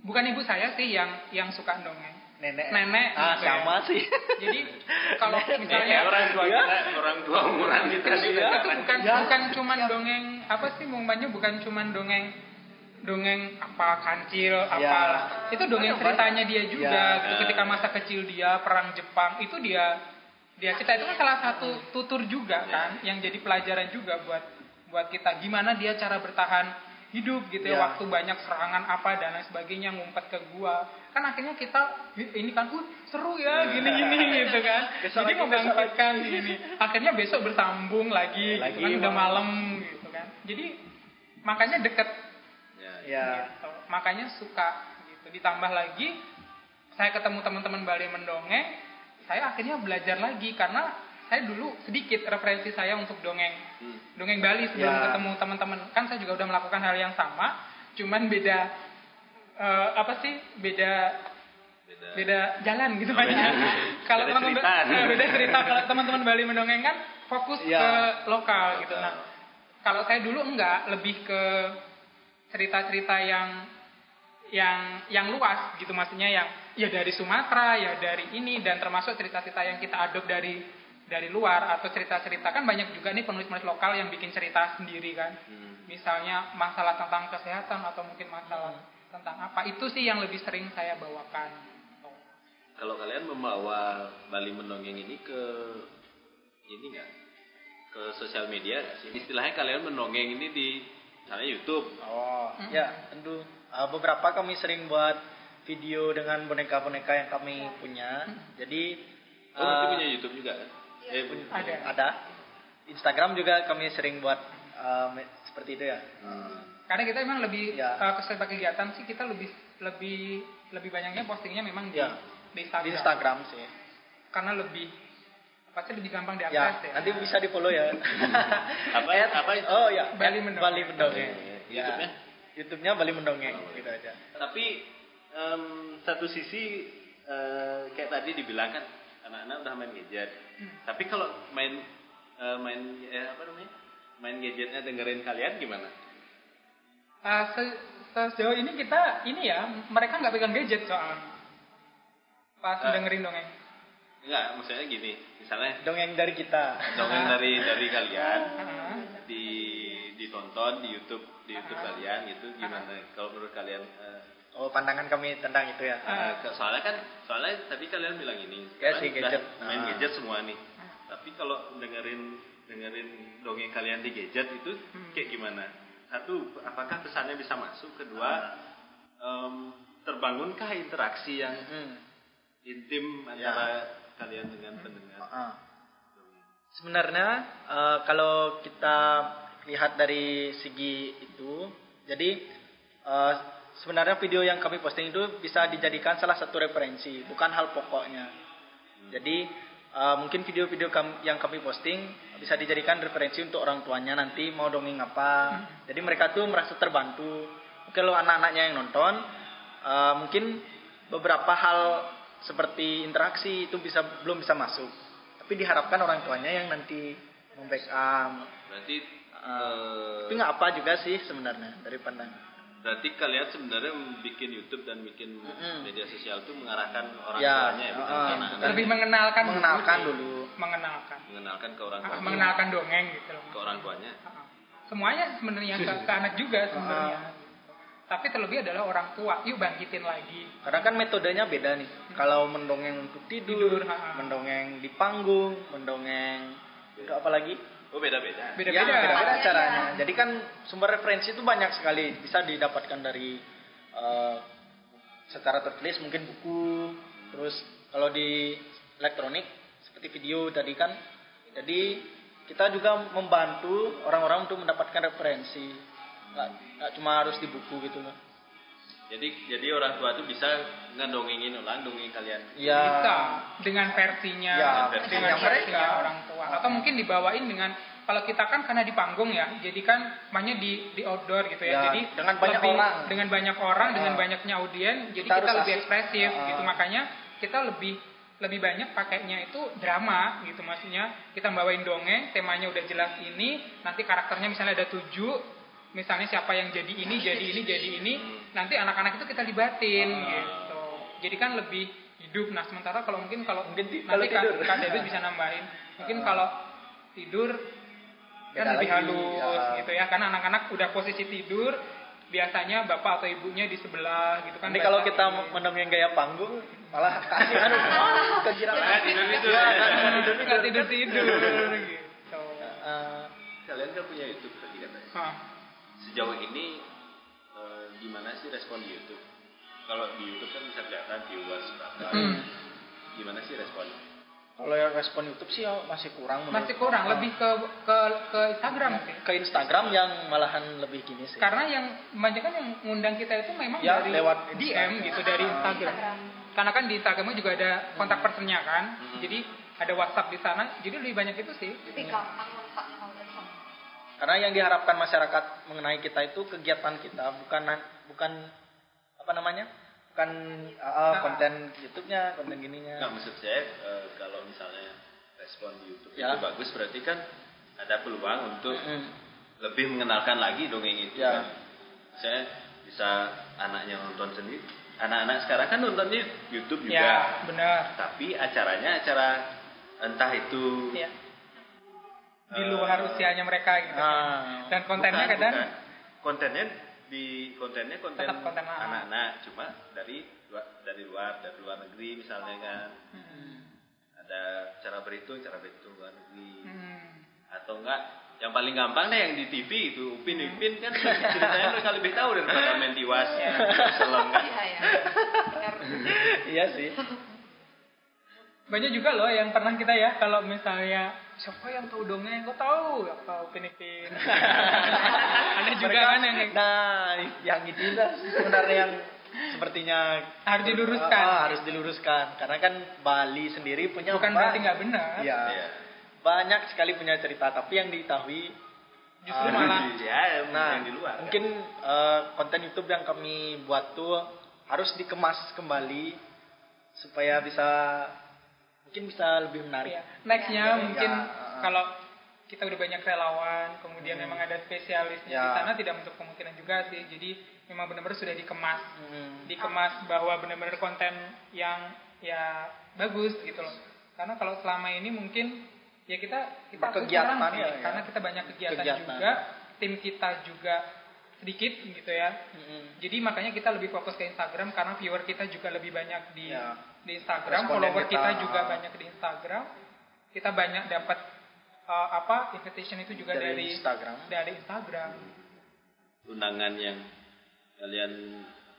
bukan ibu saya sih yang yang suka dongeng. Nenek. Nenek Ah, gitu ya. sama sih. Jadi kalau Ya, misalnya orang tua Iya. kita, orang tua umuran kita juga. itu bukan Ya. bukan cuman dongeng apa sih Banyu bukan cuman dongeng dongeng apa kancil Ya. apalah itu dongeng Banyak, ceritanya dia juga Ya. gitu. ketika masa kecil dia perang Jepang itu dia dia cerita itu kan salah satu tutur juga kan yang jadi pelajaran juga buat buat kita. Gimana dia cara bertahan hidup gitu ya Ya. waktu banyak serangan apa dan lain sebagainya ngumpet ke gua. Kan akhirnya kita ini kan uh, seru ya gini gini gitu kan. Besok jadi lagi, besok membangkitkan ini. Akhirnya besok bersambung lagi, Lagi, gitu kan udah malam. malam gitu kan. Jadi makanya deket. Ya, Ya. gitu. makanya suka gitu. Ditambah lagi saya ketemu teman-teman Bali mendongeng saya akhirnya belajar lagi karena saya dulu sedikit referensi saya untuk dongeng Hmm. dongeng Bali sebelum Ya. ketemu teman-teman kan saya juga udah melakukan hal yang sama cuman beda eh, apa sih beda Beda. beda jalan gitu beda. Kalau teman-teman eh, beda cerita kalau teman-teman Bali mendongeng kan fokus Iya. ke lokal gitu. Nah, kalau saya dulu enggak, lebih ke cerita-cerita yang yang yang luas gitu maksudnya yang ya dari Sumatera, ya dari ini dan termasuk cerita-cerita yang kita adop dari dari luar atau cerita-cerita kan banyak juga nih penulis-penulis lokal yang bikin cerita sendiri kan. Hmm. Misalnya masalah tentang kesehatan atau mungkin masalah tentang apa itu sih yang lebih sering saya bawakan. Kalau kalian membawa Bali mendongeng ini ke ini nggak ke sosial media sih? Istilahnya kalian mendongeng ini di misalnya YouTube. Oh, ya tentu. Uh, beberapa kami sering buat video dengan boneka-boneka yang kami punya. Jadi Oh, uh, punya YouTube juga kan? Eh, punya. Ada. ada. Instagram juga kami sering buat uh, seperti itu ya. Hmm. Karena kita memang lebih Ya. uh, kegiatan sih kita lebih lebih lebih banyaknya postingnya memang di, Ya. di Instagram. Di Instagram sih. Karena lebih apa sih lebih gampang diakses Ya, ya. nanti bisa di follow ya. Apa At- apa itu? Oh ya, Bali Mendongeng. Bali Mendongeng. Eh, Ya. YouTube-nya? YouTube-nya Bali Mendongeng Oh, gitu aja. Tapi em, satu sisi eh, kayak tadi dibilang kan anak-anak udah main gadget. Tapi kalau main eh, main eh, apa namanya? Main gadgetnya dengerin kalian gimana? Uh, se- sejauh ini kita ini ya mereka nggak pegang gadget soalnya. Pas Eh. dengerin dongeng. Enggak, maksudnya gini, misalnya Dongeng dari kita. dongeng dari dari kalian Ah. di ditonton di YouTube di YouTube kalian gitu gimana kalau menurut kalian Oh, pandangan kami tentang itu ya. ke- soalnya kan soalnya tadi kalian bilang ini Ya sekarang sih, udah gadget. main Ah. gadget semua nih tapi kalau dengerin dengerin dongeng kalian di gadget itu Hmm. kayak gimana satu apakah pesannya bisa masuk kedua em, terbangunkah interaksi yang Hmm. intim Ya. antara kalian dengan pendengar Ah. Sebenarnya eh, kalau kita lihat dari segi itu, jadi eh, sebenarnya video yang kami posting itu bisa dijadikan salah satu referensi, bukan hal pokoknya. Jadi eh, mungkin video-video kam- yang kami posting bisa dijadikan referensi untuk orang tuanya nanti mau dongeng apa. Jadi mereka tuh merasa terbantu. Kalau anak-anaknya yang nonton, eh, mungkin beberapa hal seperti interaksi itu bisa belum bisa masuk. Tapi diharapkan orang tuanya yang nanti membackup. berarti eh, Tapi nggak apa juga sih sebenarnya dari pandangan. Berarti kalian sebenarnya bikin YouTube dan bikin Mm-mm. media sosial itu mengarahkan orang Ya, tuanya ya, bukan ke anak-anak. Dan- Lebih mengenalkan mengenalkan sih. dulu. Mengenalkan. mengenalkan ke orang Ah, tuanya. mengenalkan dongeng gitu loh. Ke orang tuanya. Ah. Semuanya sebenarnya ke, ke anak juga sebenarnya. Tapi terlebih adalah orang tua. Yuk bangkitin lagi. Karena kan metodenya beda nih. Kalau mendongeng untuk tidur, Tidur, mendongeng di panggung, mendongeng untuk apa lagi? Oh beda-beda. Beda-beda. Ya, beda-beda caranya. Jadi kan sumber referensi itu banyak sekali. Bisa didapatkan dari eh, secara tertulis mungkin buku, terus kalau di elektronik seperti video tadi kan. Jadi kita juga membantu orang-orang untuk mendapatkan referensi. Nggak, nggak cuma harus di buku gitu loh. Jadi jadi orang tua tuh bisa ngedongengin ulang dongeng kalian. Ya. Bisa dengan versinya, Ya, versinya dengan mereka. versinya orang tua. Atau mungkin dibawain dengan kalau kita kan karena di panggung ya, jadi kan mainnya di di outdoor gitu ya. Ya, jadi dengan banyak lebih- orang. dengan banyak orang, dengan Ah. banyaknya audien, jadi Kita lebih asik. ekspresif Ah. gitu. Makanya kita lebih lebih banyak pakainya itu drama gitu maksudnya kita bawain dongeng temanya udah jelas ini nanti karakternya misalnya ada tujuh misalnya siapa yang jadi ini jadi ini jadi ini nanti anak-anak itu kita libatin gitu jadi kan lebih hidup nah sementara kalau mungkin kalau Mungkin ti- nanti kalau tidur. Kak, Kak David bisa nambahin mungkin kalau tidur kan Beda lebih lagi, halus ya. gitu ya karena anak-anak udah posisi tidur biasanya bapak atau ibunya di sebelah gitu kan Nanti kalau kita ini. mendongeng gaya panggung malah kasih anu kegirangan. Nggak tidur-tidur. Ya, nggak tidur-tidur. nggak tidur tidur gitu Eh, Kalian kan punya YouTube tadi katanya. Hah. Sejauh ini eh, gimana sih respon di YouTube? Kalau di YouTube kan bisa kelihatan viewers berapa. Hmm. Gimana sih responnya? Kalau yang respon YouTube sih ya masih kurang. menurut- masih kurang Ah. lebih ke ke ke Instagram sih ke Instagram yang malahan lebih gini sih. karena yang banyak kan yang ngundang kita itu memang Ya, dari lewat DM Instagram. gitu dari Instagram karena kan di Instagramnya juga ada kontak personnya kan jadi ada WhatsApp di sana jadi lebih banyak itu sih Lebih gampang. Karena yang diharapkan masyarakat mengenai kita itu kegiatan kita, bukan bukan apa namanya? Bukan uh, Nah. konten YouTube-nya, konten gininya. Nggak maksud saya eh, kalau misalnya respon di YouTube Ya. itu bagus berarti kan ada peluang untuk Mm. lebih mengenalkan lagi dongeng itu Ya. kan. Saya bisa anaknya nonton sendiri. Anak-anak sekarang kan nontonnya YouTube juga. ya benar Tapi acaranya acara entah itu ya di luar usianya mereka gitu kan. Ah. dan kontennya Bukan, kadang bukan. kontennya di kontennya konten Tetap konten anak. anak-anak cuma dari luar dari luar dari luar negeri misalnya kan Hmm. ada cara berhitung cara berhitung luar negeri Hmm. atau enggak yang paling gampang deh yang di TV itu Upin Ipin kan ceritanya mereka lebih tahu daripada main tiwas selem kan Iya ya. Benar. iya sih. banyak juga loh yang pernah kita ya kalau misalnya siapa yang tahu dongeng kok tahu apa Upin Ipin ada juga Mereka- kan yang Nah, yang itu lah sebenarnya yang sepertinya Harus diluruskan. Ah, harus diluruskan karena kan Bali sendiri punya bukan berarti nggak benar Iya. Iya. Banyak sekali punya cerita, tapi yang diketahui justru Ah, malah ya Nah, yang di luar kan. mungkin eh, konten YouTube yang kami buat tuh harus dikemas kembali supaya bisa mungkin bisa lebih menarik. Iya. Nextnya Ya. mungkin Ya, kalau kita udah banyak relawan, kemudian memang ada spesialisnya di Ya. sana tidak untuk kemungkinan juga sih. Jadi memang benar-benar sudah dikemas, Hmm. dikemas bahwa benar-benar konten yang ya bagus gitu loh. Karena kalau selama ini mungkin ya kita kita sih, ya, ya. karena kita banyak kegiatan, Kegiatan. juga, tim kita juga sedikit gitu ya. Mm-mm. Jadi makanya kita lebih fokus ke Instagram karena viewer kita juga lebih banyak di Ya. Di Instagram, Responden follower kita, kita, juga banyak di Instagram. Kita banyak dapat uh, apa invitation itu juga Dari dari Instagram. Dari Instagram. undangan yang kalian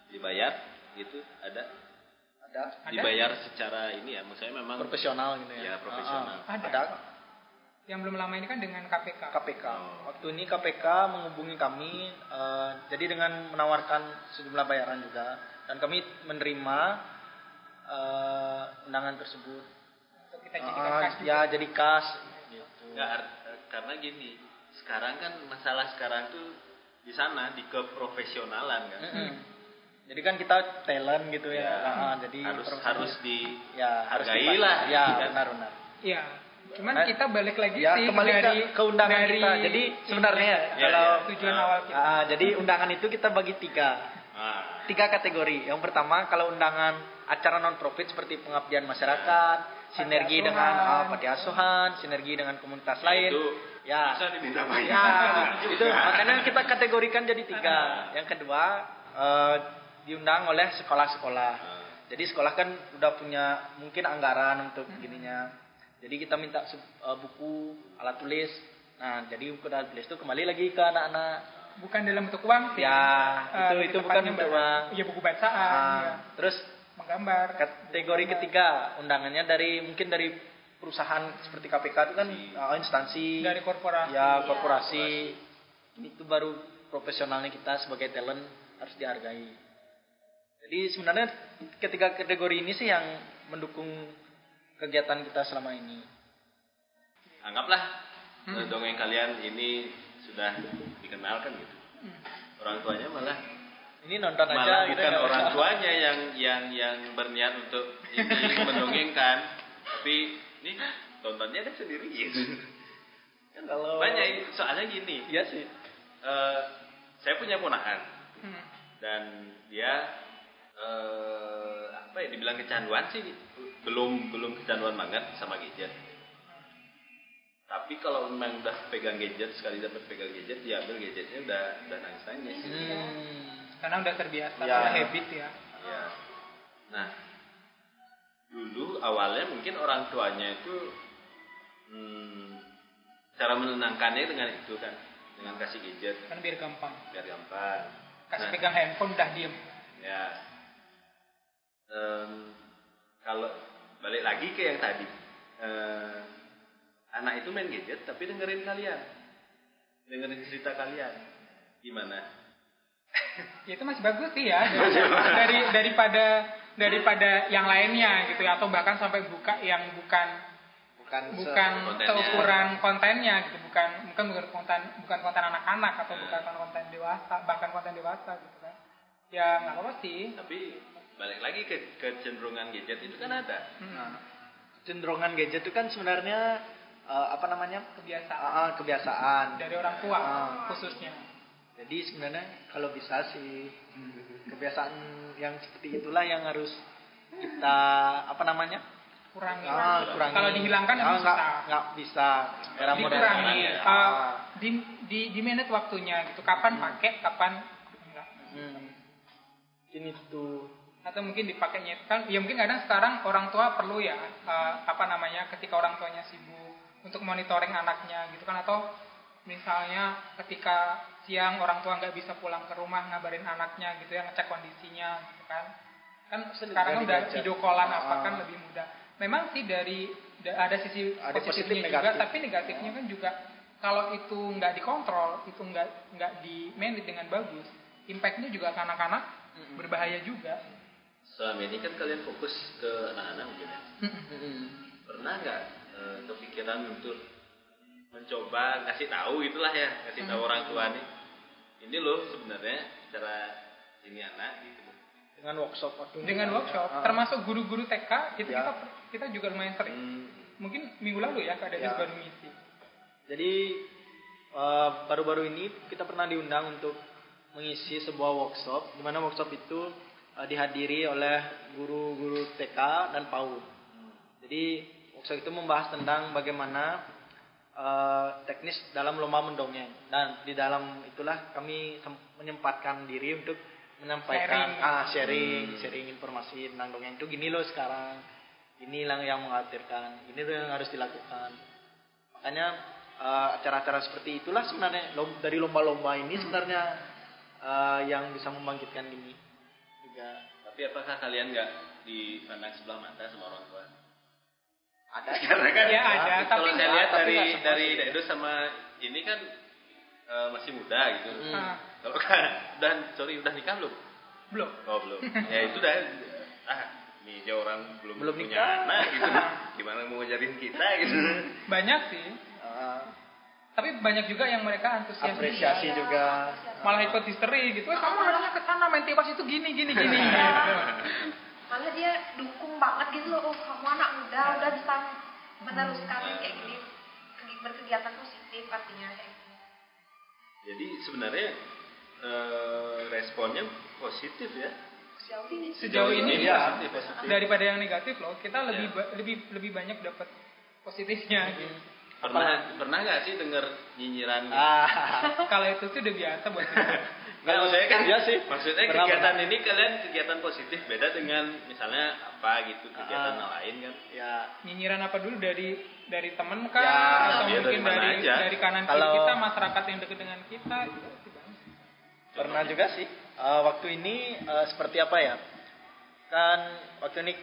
dibayar gitu ada Ada Ada? dibayar secara ini ya maksudnya memang profesional gitu ya. Ya, profesional. Ah, ah. Ada. Ada Yang belum lama ini kan dengan KPK. KPK. Waktu ini KPK menghubungi kami, eh, jadi dengan menawarkan sejumlah bayaran juga, dan kami menerima eh, undangan tersebut. Kita jadikan Ah, kas juga. ya jadi kas. Gitu. Nggak, ar- karena gini sekarang kan masalah sekarang tuh di sana di keprofesionalan kan Mm-mm. Jadi kan kita talent gitu ya. Ya, Ah, jadi harus harus di ya harus hargai lah, Ya kan? benar-benar. Iya. Cuman Nah, kita balik lagi Ya sih kembali dari ke, ke undangan dari kita. Jadi sebenarnya ya, Ya, kalau ya. tujuan awal kita. ah, jadi undangan itu kita bagi tiga. ah, tiga kategori. Yang pertama kalau undangan acara non profit seperti pengabdian masyarakat, sinergi asuhan. dengan uh, panti asuhan, sinergi dengan komunitas lain. itu ya. bisa diminta Ya, itu makanya kita kategorikan jadi tiga. Yang kedua eh, diundang oleh sekolah-sekolah. Ah, Jadi sekolah kan udah punya mungkin anggaran untuk gininya. Jadi kita minta eh, buku, alat tulis. Nah, jadi buku alat tulis itu kembali lagi ke anak-anak. Bukan dalam bentuk uang sih. Ya, Eh, itu lebih itu bukan bentuk uang. Iya buku bacaan, Ah, ya. Terus menggambar. kategori ketiga undangannya dari mungkin dari perusahaan seperti KPK itu kan uh, instansi dari korporasi. ya korporasi itu baru profesionalnya kita sebagai talent harus dihargai Jadi sebenarnya ketiga kategori ini sih yang mendukung kegiatan kita selama ini. Anggaplah eh, dongeng kalian ini sudah dikenalkan gitu. Orang tuanya malah Ini nonton aja malah gitu bukan ya. orang tuanya yang yang yang berniat untuk ini mendongengkan, tapi ini tontonnya kan sendiri gitu. Kan Kalau banyak soalnya gini, Iya sih. eh, saya punya ponakan Hmm. dan dia eh, apa ya dibilang kecanduan sih belum belum kecanduan banget sama gadget tapi kalau memang udah pegang gadget sekali dapat pegang gadget diambil gadgetnya udah udah nangis nangis Hmm. Karena udah terbiasa, Ya. udah habit ya. ya nah dulu awalnya mungkin orang tuanya itu hmm, cara menenangkannya dengan itu kan dengan kasih gadget Kan biar gampang. biar gampang Kasih Nah, pegang handphone udah diem. Ya. Em, kalau balik lagi ke yang tadi, eh, anak itu main gadget tapi dengerin kalian, dengerin cerita kalian, gimana? Ya, itu masih bagus sih ya dari, dari daripada daripada yang lainnya gitu ya atau bahkan sampai buka yang bukan Bukan bukan kontennya. seukuran kontennya gitu bukan bukan bukan konten bukan konten anak-anak atau bukan konten dewasa bahkan konten dewasa gitu kan ya nggak apa-apa sih Tapi balik lagi ke kecenderungan gadget itu kan ada. Hmm. cenderungan gadget itu kan sebenarnya eh, apa namanya kebiasaan ah, kebiasaan. dari orang tua Ah. khususnya Jadi sebenarnya kalau bisa sih kebiasaan yang seperti itulah yang harus kita apa namanya? Kurangi. Ah, kurangi. kalau dihilangkan Ah, itu nggak susah nggak bisa. Era modern dikurangi ya. uh, di di di manage waktunya gitu. Kapan pakai kapan enggak Hmm. Ini tuh. Atau mungkin dipakainya kan ya mungkin kadang sekarang orang tua perlu ya uh, apa namanya ketika orang tuanya sibuk untuk monitoring anaknya gitu kan atau misalnya ketika siang orang tua nggak bisa pulang ke rumah ngabarin anaknya gitu ya ngecek kondisinya gitu kan kan sekarang dari udah video callan apa Ah. kan lebih mudah memang sih dari da- ada sisi Ada positifnya positif, juga negatif. tapi negatifnya kan juga kalau itu nggak dikontrol itu nggak nggak di manage dengan bagus impactnya juga ke anak-anak berbahaya juga Selama ini kan kalian fokus ke anak-anak mungkin ya. Hmm. Pernah nggak eh, kepikiran untuk mencoba kasih tahu itulah ya, kasih tahu orang tua nih. Ini loh sebenarnya cara ini anak gitu. dengan workshop waktu dengan workshop Ah. termasuk guru-guru TK itu Ya. kita kita juga lumayan sering Hmm. mungkin minggu lalu ya Kak Dedis Ya. baru ngisi Jadi eh, baru-baru ini kita pernah diundang untuk mengisi sebuah workshop di mana workshop itu eh, dihadiri oleh guru-guru TK dan PAUD. Jadi workshop itu membahas tentang bagaimana eh, teknis dalam lomba mendongeng. Dan di dalam itulah kami menyempatkan diri untuk menyampaikan Sharing. ah sharing sharing informasi tentang dongeng. Itu gini loh sekarang. Inilah yang mengkhawatirkan. Ini loh yang harus dilakukan. Makanya eh, acara-acara seperti itulah sebenarnya lom- dari lomba-lomba ini sebenarnya eh, yang bisa membangkitkan ini juga. Tapi apakah kalian nggak dipandang sebelah mata sama orang tua? Ada Karena kan Ya, ada, kalau tapi saya nggak- lihat dari dari. Dedo sama ini kan eh, masih muda gitu. Hmm. Nah, Kalau kan dan sorry udah nikah belum? belum Oh belum. ya itu dah ah ini aja orang belum, Belum punya nikah. anak gitu. Gimana mau ngajarin kita gitu. banyak sih Eh, tapi banyak juga yang mereka antusias apresiasi juga malah ikut histeri gitu eh kamu harusnya ke sana main tiwas itu gini gini gini gitu. Malah dia dukung banget gitu loh oh kamu anak muda udah bisa meneruskan kayak gini kegi- berkegiatan positif artinya kayak gitu Jadi sebenarnya eh, responnya positif ya. sejauh ini sejauh ini Iya. ya positif, positif. daripada yang negatif loh kita lebih Ya. ba- lebih lebih banyak dapat positifnya Hmm. gitu Pernah pernah nggak sih dengar nyinyiran? gitu? ah kalau itu sih udah biasa buat kita Nggak, maksudnya kan Iya sih. Maksudnya Pernah, kegiatan ini kalian kegiatan positif beda dengan misalnya apa gitu kegiatan Ah. lain kan. ya nyinyiran apa dulu dari dari temen kah Ya, atau ya, mungkin dari dari aja. dari kanan kiri Kalau- kita masyarakat yang dekat dengan kita itu sih banyak. pernah juga sih Eh, waktu ini eh, seperti apa ya kan waktu ini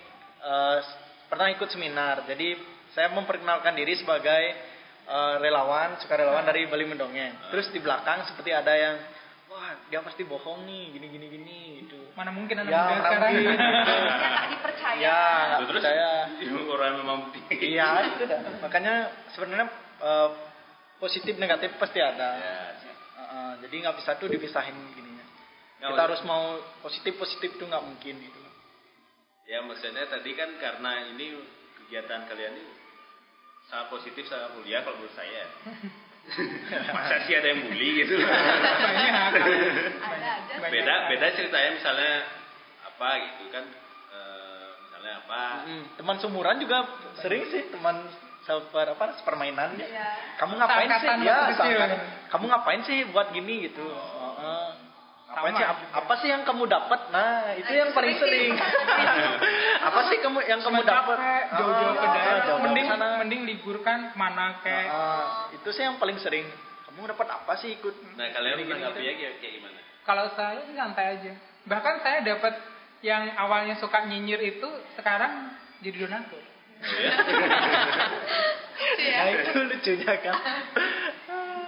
eh, s- pernah ikut seminar jadi saya memperkenalkan diri sebagai eh, relawan sukarelawan dari Bali Mendongeng terus di belakang seperti ada yang dia pasti bohong nih gini gini gini gitu Mana mungkin anak ya muda sekarang. gitu. Ya tak dipercaya. ya nggak Terus percaya orang memang iya itu dah makanya sebenarnya eh, positif negatif pasti ada Ya. Heeh, jadi nggak bisa tuh dipisahin gininya Nggak kita harus mau positif positif tuh nggak mungkin gitu Ya maksudnya tadi kan karena ini kegiatan kalian ini sangat positif sangat mulia kalau menurut saya. Masa sih ada yang bully gitu. Banyak. Banyak. beda beda ceritanya misalnya apa gitu kan eh, misalnya apa teman sumuran juga sering sih teman seper apa permainan Iya. kamu ngapain sih ya kamu ngapain sih buat gini gitu Heeh. Sama sih ap- juga. apa sih yang kamu dapat nah itu Nah, yang paling sering apa sih kamu yang kamu dapat capek, jauh-jauh ke Ah, daerah. Mending sana. mending liburkan ke mana kayak Ah, itu sih yang paling sering kamu dapat apa sih ikut nah kalian menanggapinya kayak, kayak gimana kalau saya sih santai aja. Bahkan saya dapat yang awalnya suka nyinyir itu sekarang jadi donatur. Iya. nah itu lucunya kan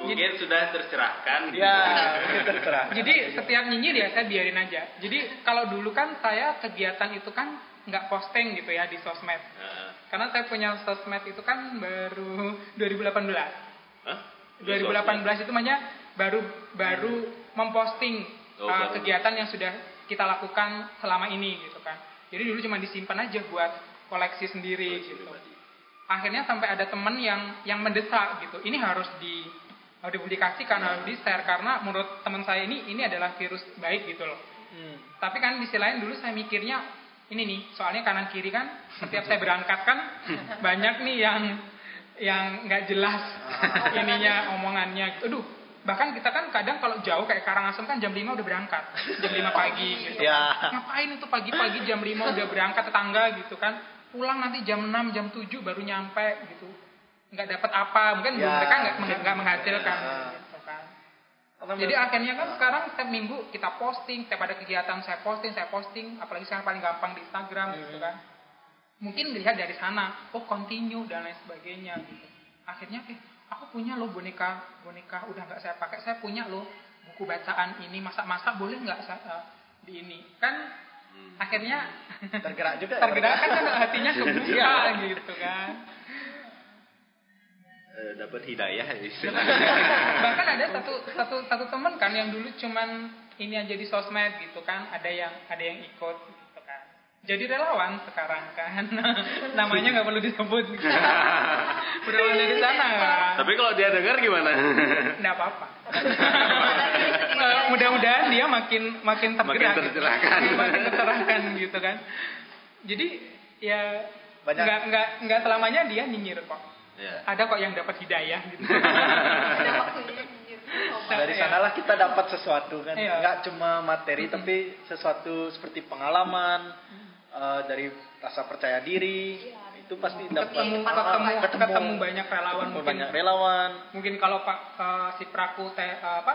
mungkin sudah tercerahkan gitu. ya itu terserah Jadi setiap nyinyir ya saya biarin aja. Jadi kalau dulu kan saya kegiatan itu kan nggak posting gitu ya di sosmed. Heeh. Karena saya punya sosmed itu kan baru 2018. Hah? 2018 itu namanya baru baru memposting Oh, uh, baru. kegiatan yang sudah kita lakukan selama ini gitu kan. Jadi dulu cuma disimpan aja buat koleksi sendiri Koleksi gitu. pribadi. Akhirnya sampai ada temen yang yang mendesak gitu. Ini harus di dipublikasikan, harus di share karena menurut teman saya ini ini adalah virus baik gitu loh. Hmm. Tapi kan di sisi lain dulu saya mikirnya ini nih, soalnya kanan kiri kan setiap saya berangkat kan banyak nih yang yang nggak jelas ininya omongannya. Aduh, bahkan kita kan kadang kalau jauh kayak Karangasem kan jam 5 udah berangkat. Jam 5 pagi gitu. Ya. Ngapain itu pagi-pagi jam 5 udah berangkat tetangga gitu kan. Pulang nanti jam 6, jam 7 baru nyampe gitu. Nggak dapat apa, mungkin Ya, mereka nggak menghasilkan Ya. gitu kan. Jadi akhirnya kan sekarang setiap minggu kita posting, setiap ada kegiatan saya posting, saya posting, apalagi sekarang paling gampang di Instagram gitu kan. Mungkin dilihat dari sana, oh continue dan lain sebagainya gitu. Akhirnya eh aku punya loh boneka, boneka udah nggak saya pakai, saya punya loh buku bacaan ini masak-masak boleh nggak saya di ini kan akhirnya tergerak juga ya tergerak mereka. kan hatinya kebuka gitu kan. Eh, dapat hidayah ya bahkan ada satu satu satu teman kan yang dulu cuman ini aja di sosmed gitu kan ada yang ada yang ikut gitu kan. Jadi relawan sekarang kan. Namanya nggak perlu disebut. Berawal dari sana. Kan tapi kalau dia dengar gimana? Nggak apa-apa. Mudah-mudahan dia makin makin tergerak. Makin gitu. tercerahkan. makin tercerahkan gitu kan. Jadi ya nggak nggak nggak selamanya dia nyinyir kok ya ada kok yang dapat hidayah gitu Ada waktunya nyinyir. dari Iya. sanalah kita dapat sesuatu kan Iya. nggak cuma materi tapi sesuatu seperti pengalaman eh, dari rasa percaya diri Iya. itu pasti dapat ketemu Ketemu- ketemu ketemu. ketemu banyak relawan Ketemu mungkin banyak relawan mungkin kalau pak eh, si praku te, eh, apa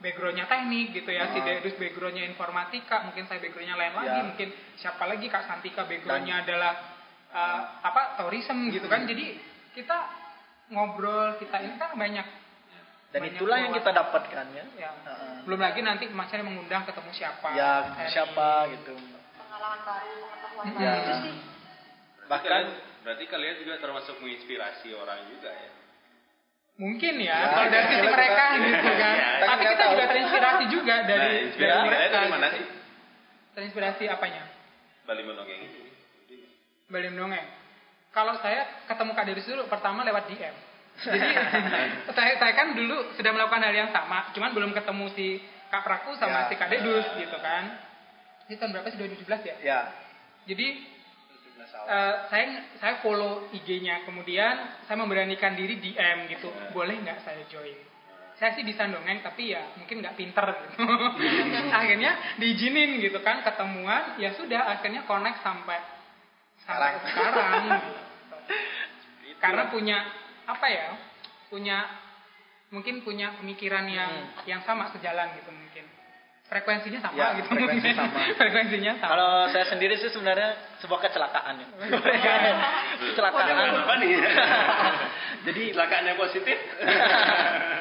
backgroundnya teknik gitu ya si Ah. Dedus backgroundnya informatika mungkin saya backgroundnya lain lagi Ya. mungkin siapa lagi kak Santika backgroundnya adalah eh, apa tourism gitu kan jadi kita ngobrol kita ini kan banyak. Dan Banyak itulah yang kita dapatkan ya. Ya Heeh. belum lagi nanti masnya mengundang ketemu siapa. Ya Hari- siapa gitu. Pengalaman baru, pengetahuan Ya. baru. Itu sih. bahkan berarti kalian juga termasuk menginspirasi orang juga ya? Mungkin ya, Ya, kalau dari sisi kita- mereka kita- gitu kan. Ya, tapi kita kita tahu. juga terinspirasi juga dari nah, dari inspirasi kalian mereka dari mana gitu. sih? Terinspirasi apanya? Bali Menongeng ini Bali Mendongeng. Kalau saya ketemu Kak Deris dulu pertama lewat DM. Jadi saya, saya kan dulu sudah melakukan hal yang sama, cuman belum ketemu si Kak Praku sama Ya. si Kak Dedus gitu kan. Ini tahun berapa sih 2017 ya? ya Jadi 17 tahun. eh, saya saya follow IG-nya, kemudian saya memberanikan diri DM gitu. Boleh nggak saya join? Saya sih bisa dongeng, tapi ya mungkin nggak pinter gitu. akhirnya diizinin gitu kan, ketemuan, ya sudah akhirnya connect sampai sampai Sekarang. sekarang. gitu. Karena punya apa ya? Punya mungkin punya pemikiran yang yang sama sejalan gitu mungkin. Frekuensinya sama Ya, gitu. frekuensi mungkin. sama. frekuensinya sama. Kalau saya sendiri sih sebenarnya sebuah kecelakaan ya. kecelakaan. Zaman apa nih? Jadi Kecelakaan yang positif.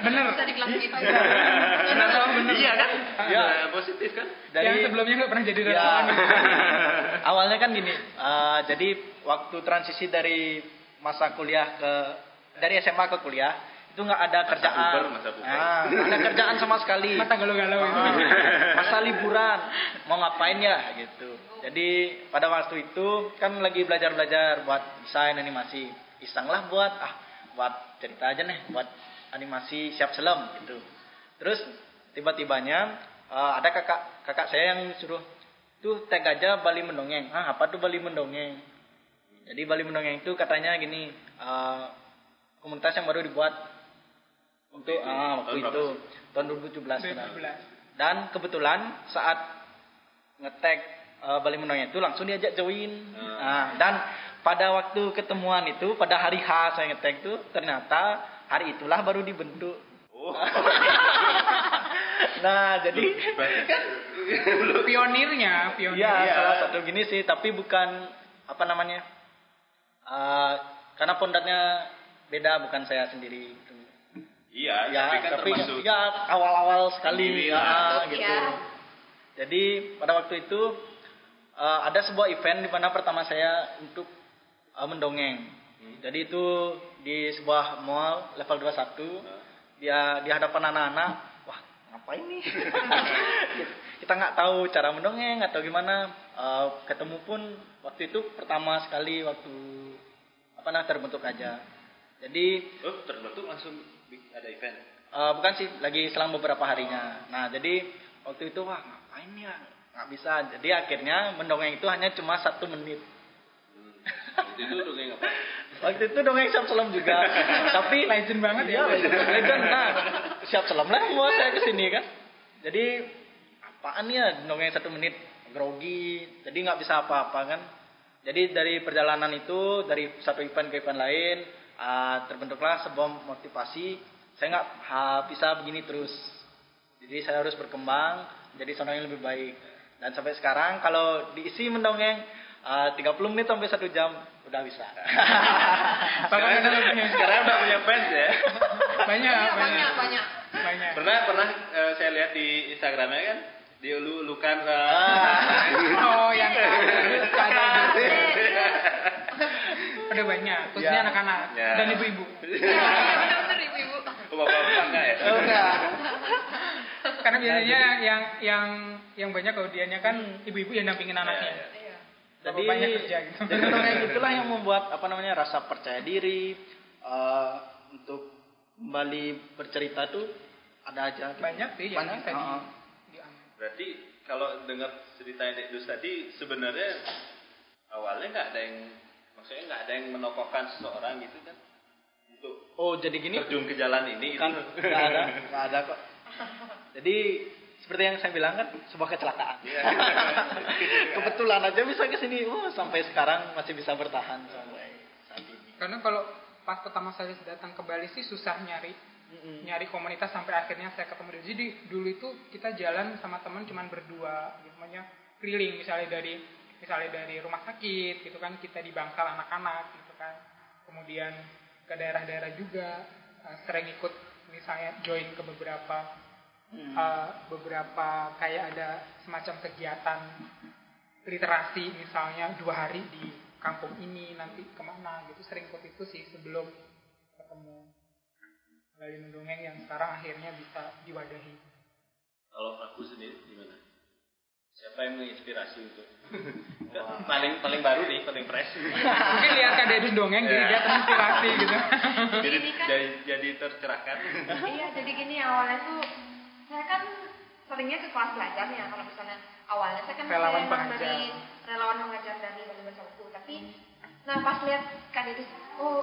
Bener. Bisa dibilang gitu. Bener iya kan? Iya. Iya, positif kan? dari Yang sebelumnya nggak pernah jadi Ya. relawan. awalnya kan gini, eh, jadi waktu transisi dari masa kuliah ke dari SMA ke kuliah itu nggak ada Masa kerjaan, masa. Ah, nggak ada kerjaan sama sekali. Mata galau-galau itu. Ah, masa liburan mau ngapain ya gitu. Jadi pada waktu itu kan lagi belajar-belajar buat desain animasi. Iseng lah buat ah buat cerita aja nih buat animasi siap selam gitu. Terus tiba-tibanya eh, ada kakak kakak saya yang suruh tuh tag aja Bali mendongeng. Ah apa tuh Bali mendongeng? Jadi Bali mendongeng itu katanya gini eh, komunitas yang baru dibuat untuk ah waktu itu sih? tahun 2017. benar. 2017. Dan kebetulan saat ngetek eh, Bali Mendongeng itu langsung diajak join. Hmm. Nah, dan pada waktu ketemuan itu pada hari H saya ngetek itu ternyata hari itulah baru dibentuk. Oh. Nah, jadi kan Pionirnya, pionir. ya Iya. salah satu gini sih, tapi bukan apa namanya? eh, karena pondatnya beda bukan saya sendiri gitu. Iya, Ya, tapi kan tapi termasuk ya awal-awal sekali Sendiri, ya, gitu. ya. Jadi pada waktu itu eh, ada sebuah event di mana pertama saya untuk eh, mendongeng. Hmm. Jadi itu di sebuah mall level 21 dia di hadapan anak-anak, wah ngapain nih? Kita nggak tahu cara mendongeng atau gimana. Eh, ketemu pun waktu itu pertama sekali waktu apa nah terbentuk aja. Jadi Oh, terbentuk langsung ada event. Eh, bukan sih, lagi selang beberapa harinya. Nah, jadi waktu itu wah ngapain ya? Nggak bisa. Jadi akhirnya mendongeng itu hanya cuma satu menit. Hmm. Waktu itu dongeng apa? Waktu itu dongeng siap selam juga. Tapi Legend banget ya. Iya, legend. Nah, siap selam lah mau saya ke sini kan. Jadi apaan ya dongeng satu menit grogi. Jadi nggak bisa apa-apa kan. Jadi dari perjalanan itu dari satu event ke event lain ah, terbentuklah sebuah motivasi. Saya nggak bisa begini terus. Jadi saya harus berkembang jadi seorang yang lebih baik. Dan sampai sekarang kalau diisi mendongeng ah, 30 menit sampai satu jam udah bisa. Sekarang, sekarang udah punya fans ya. Banyak, Iya, banyak. banyak, banyak. Banyak. Pernah pernah eh, saya lihat di Instagramnya kan diulu-ulukan ke Oh, yang ada Iya, Udah banyak, khususnya Ya. anak-anak Ya. dan ibu-ibu. Iya, benar-benar ibu-ibu. Oh, bapak-bapak enggak ya? Oh, enggak. Karena biasanya yang yang yang banyak audiennya kan ibu-ibu yang dampingin anaknya. Ya, Iya. Jadi banyak kerja gitu. Jadi kayak itulah yang membuat apa namanya rasa percaya diri eh, untuk kembali bercerita tuh ada aja. gitu. Banyak sih yang Banyak, bisa di, heeh. diambil. Berarti kalau dengar cerita Dek Dus tadi sebenarnya awalnya nggak ada yang maksudnya nggak ada yang menokohkan seseorang gitu kan untuk Oh jadi gini terjun ke jalan ini kan gitu. nggak ada nggak ada kok. Jadi seperti yang saya bilang kan sebuah kecelakaan. Iya. Kebetulan aja bisa ke sini. Oh sampai sekarang masih bisa bertahan sampai saat ini. Karena kalau pas pertama saya datang ke Bali sih susah nyari Mm-mm. nyari komunitas sampai akhirnya saya ketemu dia. Jadi dulu itu kita jalan sama teman cuman berdua, gitu namanya keliling misalnya dari misalnya dari rumah sakit gitu kan kita di bangsal anak-anak gitu kan. Kemudian ke daerah-daerah juga eh, sering ikut misalnya join ke beberapa Mm. eh, beberapa kayak ada semacam kegiatan literasi misalnya dua hari di kampung ini nanti ke mana gitu sering ikut itu sih sebelum ketemu Bali Mendongeng yang sekarang akhirnya bisa diwadahi. Kalau aku sendiri gimana? Siapa yang menginspirasi untuk paling paling baru nih, paling fresh. Mungkin lihat Kak Dedus dongeng jadi Ya. dia terinspirasi gitu. jadi, kan- jadi jadi tercerahkan. Iya, jadi gini awalnya tuh saya kan seringnya ke kelas belajar ya kalau misalnya awalnya saya kan Relawan pengajar. dari relawan mengajar dari Bali Bersatu tapi nah pas lihat Kak Dedus oh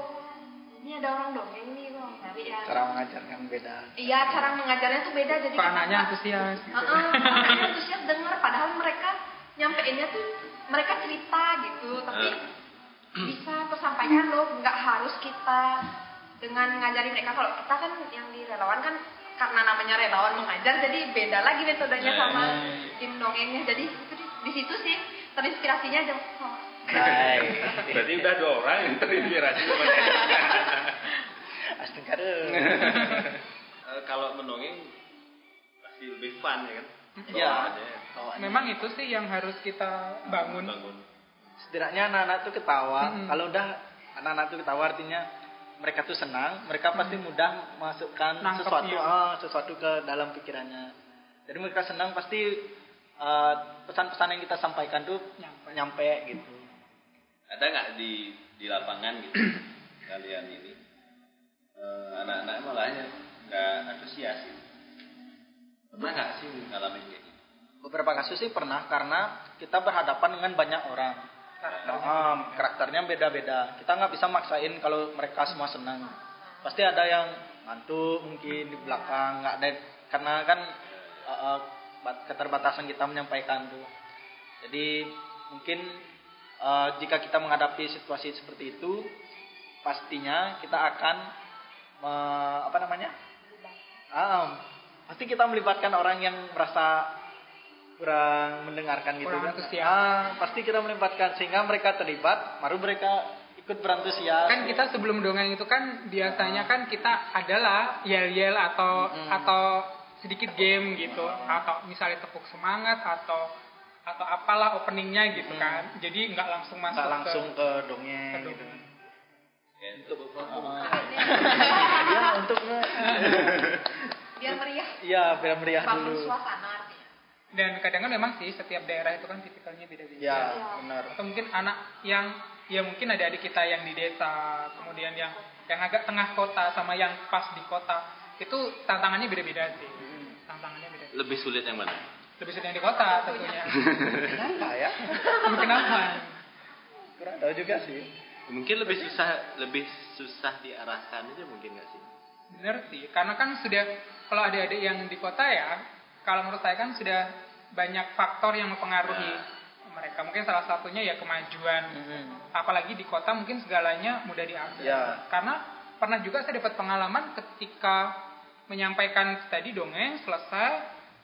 ini ada orang dongeng nih bang cari ya Cara mengajarkan beda. iya cara mengajarnya tuh beda jadi Kok kita- anaknya antusias gitu. Anaknya antusias denger padahal mereka nyampeinnya tuh mereka cerita gitu tapi bisa tersampaikan loh nggak harus kita dengan ngajari mereka kalau kita kan yang di relawan kan karena namanya relawan mengajar jadi beda lagi metodenya Nah. sama tim dongengnya jadi di, situ sih terinspirasinya aja oh, Baik. Berarti udah dua orang yang terinspirasi singkat. Eh, kalau mendongeng pasti lebih fun ya kan? Iya. Bawaannya. Bawaannya. Memang itu sih yang harus kita bangun. Bangun. setidaknya anak-anak tuh ketawa. Mm-mm. Kalau udah anak-anak tuh ketawa artinya mereka tuh senang, mereka pasti mudah masukkan Nangkep, sesuatu ah, sesuatu ke dalam pikirannya. Jadi mereka senang pasti eh, pesan-pesan yang kita sampaikan tuh Nyampe. nyampe gitu. Ada nggak di di lapangan gitu kalian ini eh, anak-anak malahnya nggak antusias gitu. Pernah nggak sih ngalamin kayak gitu? Beberapa kasus sih pernah karena kita berhadapan dengan banyak orang. Ah, karakternya beda-beda. Kita nggak bisa maksain kalau mereka semua senang. Pasti ada yang ngantuk mungkin di belakang nggak ada karena kan bat- keterbatasan kita menyampaikan tuh. Jadi mungkin eh, jika kita menghadapi situasi seperti itu, pastinya kita akan me- apa namanya? Ah, pasti kita melibatkan orang yang merasa kurang mendengarkan gitu Kurang kan. antusias. Ah, pasti kita melibatkan sehingga mereka terlibat, baru mereka ikut berantusias. Kan kita sebelum dongeng itu kan biasanya kan kita adalah yel-yel atau Mm-mm. atau sedikit game gitu atau misalnya tepuk semangat atau atau apalah openingnya gitu Mm. kan. Jadi nggak langsung masuk nggak langsung ke ke dongeng ke gitu. Ya, untuk Ah. ya untuk biar meriah Iya, biar meriah bangun dulu. suasana dan kadang kan memang sih setiap daerah itu kan tipikalnya beda-beda. Ya, Iya. benar. atau mungkin anak yang ya mungkin ada adik kita yang di desa kemudian yang yang agak tengah kota sama yang pas di kota itu tantangannya beda-beda sih tantangannya beda lebih sulit yang mana? lebih sulit yang di kota tentunya Kenapa ya? kenapa Kurang tahu juga sih. Mungkin lebih susah lebih susah diarahkan aja mungkin nggak sih? bener sih karena kan sudah kalau adik-adik yang di kota ya kalau menurut saya kan sudah banyak faktor yang mempengaruhi mereka mungkin salah satunya ya kemajuan Mm-mm. apalagi di kota mungkin segalanya mudah diakses. Ya. Karena pernah juga saya dapat pengalaman ketika menyampaikan tadi dongeng selesai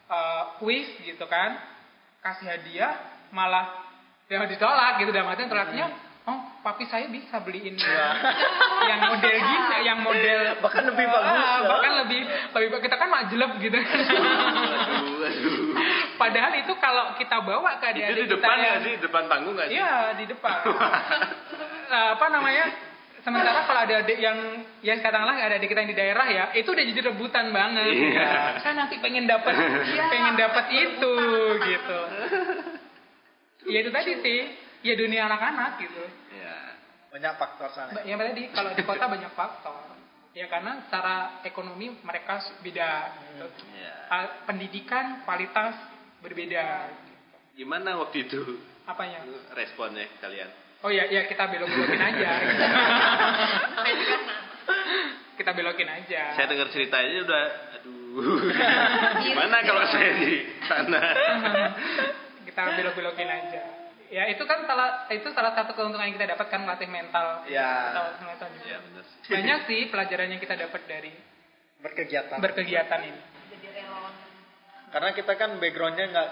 eh, kuis gitu kan, kasih hadiah malah yang ditolak gitu dalam artian tolaknya oh papi saya bisa beliin yang, yang model gini yang model Bahkan lebih bagus, Ah, ya. bahkan lebih lebih kita kan majeleb gitu Aduh, aduh. Padahal itu kalau kita bawa ke Itu adik-adik di kita depan yang- nggak sih? Depan panggung nggak sih? Iya di depan. Nah, apa namanya? Sementara kalau ada adik yang yang katakanlah ada adik kita yang di daerah ya, itu udah jadi rebutan banget. Iya. Saya nanti pengen dapat pengen dapat itu gitu. Ya itu tadi sih, ya dunia anak-anak gitu. Iya. Banyak faktor sana. Yang tadi kalau di kota banyak faktor. Ya karena secara ekonomi mereka beda gitu. Iya. Ah, Pendidikan kualitas berbeda. Gimana waktu itu Apanya? responnya kalian? Oh ya, ya kita belok-belokin aja. kita belokin aja. Saya dengar ceritanya udah aduh. Gimana kalau saya di sana? kita belok-belokin aja. Ya itu kan salah itu salah satu keuntungan yang kita dapatkan melatih mental. Ya. Mental juga. Iya, benar sih. Banyak sih pelajaran yang kita dapat dari Berkegiatan. berkegiatan ini. Karena kita kan backgroundnya nggak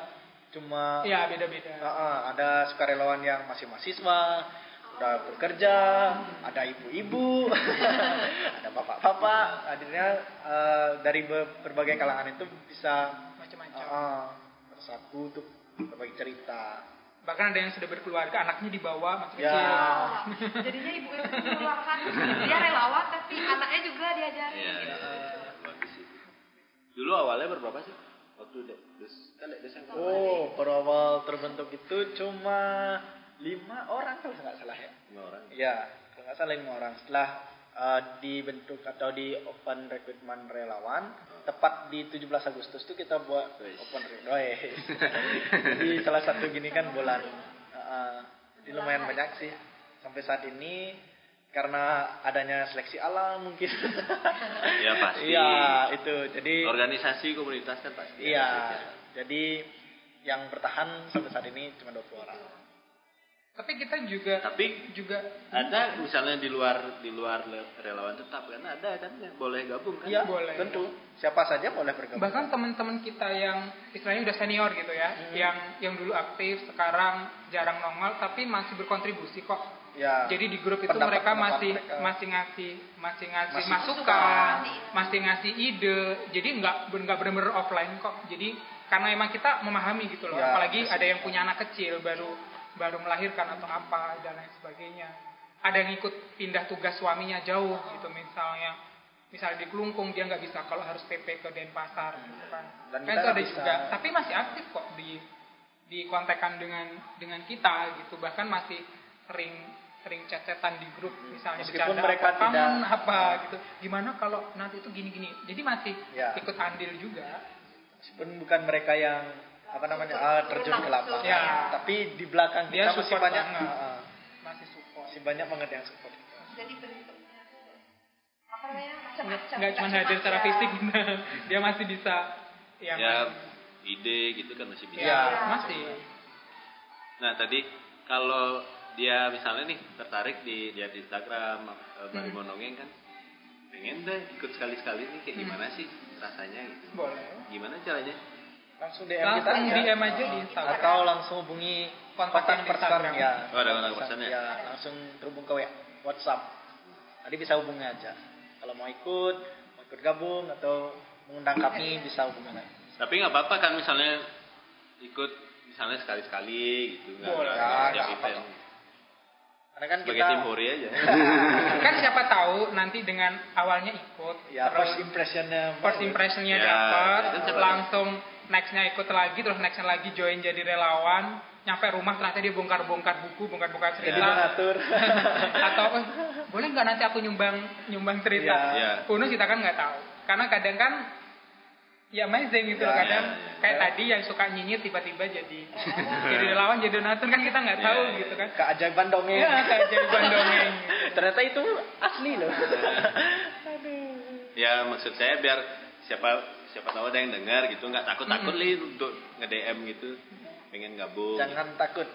cuma Ya beda-beda. Ah, ah, ada sukarelawan yang masih mahasiswa, udah bekerja, ada ibu-ibu, ada bapak-bapak. Akhirnya eh, dari be- berbagai kalangan itu bisa Macam-macam. ah, bersatu untuk berbagi cerita. Bahkan ada yang sudah berkeluarga, anaknya dibawa masih Ya. kecil. jadinya ibu itu dia relawan tapi anaknya juga diajarin Iya, gitu. Bagus sih. Dulu awalnya berapa sih? Waktu de- des, kan yang Oh, berawal terbentuk itu cuma lima orang kalau nggak salah ya. lima orang. Iya, kalau nggak salah lima orang. Setelah eh, dibentuk atau di open recruitment relawan, tepat di 17 Agustus itu kita buat open recruitment. Jadi salah satu gini kan bulan. eh, jadi lumayan banyak sih sampai saat ini karena adanya seleksi alam mungkin. Ya pasti. Iya, itu. Jadi Organisasi komunitas kan pasti. iya. sih. Jadi yang bertahan sampai saat ini cuma 20 orang. Tapi kita juga Tapi juga ada misalnya di luar di luar relawan tetap kan ada kan boleh gabung kan? Iya, Boleh. tentu. Siapa saja boleh bergabung. bahkan teman-teman kita yang istilahnya udah senior gitu ya, Hmm. yang yang dulu aktif sekarang jarang nongol tapi masih berkontribusi kok. ya. Jadi di grup itu Pendapat- mereka pendapat masih mereka. masih ngasih masih ngasih Masih masukan, masukan. masih ngasih ide. Jadi nggak nggak benar-benar offline kok. Jadi karena emang kita memahami gitu loh. Ya, Apalagi pasti. ada yang punya anak kecil baru baru melahirkan atau apa dan lain sebagainya. Ada yang ikut pindah tugas suaminya jauh gitu misalnya. Misalnya di Kelungkung dia nggak bisa kalau harus TP ke Denpasar gitu kan. Dan Kan kita itu ada bisa. juga. Tapi masih aktif kok di di kontekan dengan dengan kita gitu. Bahkan masih sering sering cecetan di grup misalnya Meskipun bercanda mereka apa, tidak- apa gitu. Gimana kalau nanti itu gini-gini. Jadi masih Ya. ikut andil juga. Meskipun bukan mereka yang apa namanya ah, terjun ke lapangan, Ya. tapi di belakang Dia kita masih banyak ah, ah, Masih support. masih banyak banget yang support. Jadi bentuknya apa namanya macam-macam. Cuma hadir secara ya. fisik dia masih bisa yang Ya ide gitu kan masih bisa. ya, Ya. masih. Nah tadi kalau dia misalnya nih tertarik di dia di Instagram eh, Bari Hmm. Monongeng kan pengen deh ikut sekali-sekali nih kayak Hmm. gimana sih rasanya gitu. Boleh. Gimana caranya? Langsung DM Langsung kita aja. DM aja di Instagram. Atau langsung hubungi Kontak kontak Instagram. ya. Oh, ada kontak personnya? Ya, langsung terhubung ke WhatsApp. Tadi bisa hubungi aja. Kalau mau ikut, mau ikut gabung atau mengundang kami bisa hubungi lagi. Tapi nggak apa-apa kan misalnya ikut misalnya sekali-sekali gitu nggak Boleh. Ya, setiap nggak event. apa-apa. Karena kan Sebagai kita tim Hori aja. kan siapa tahu nanti dengan awalnya ikut ya terus first impressionnya first impressionnya Ya, dapat tahu. langsung nextnya ikut lagi terus nextnya lagi join jadi relawan nyampe rumah ternyata dia bongkar-bongkar buku bongkar-bongkar jadi cerita donatur. atau eh, boleh nggak nanti aku nyumbang nyumbang cerita Ya. Ya. kuno kita kan nggak tahu karena kadang kan ya amazing gitu loh Ya, kadang ya. kayak Ya. tadi yang suka nyinyir tiba-tiba jadi jadi relawan jadi donatur kan kita nggak tahu Ya, ya. gitu kan Keajaiban dongeng. ya jadi dongeng Ternyata itu asli loh. ya maksud saya biar siapa siapa tahu ada yang dengar gitu nggak takut takut Mm-mm. li untuk nge DM gitu pengen gabung. Jangan takut.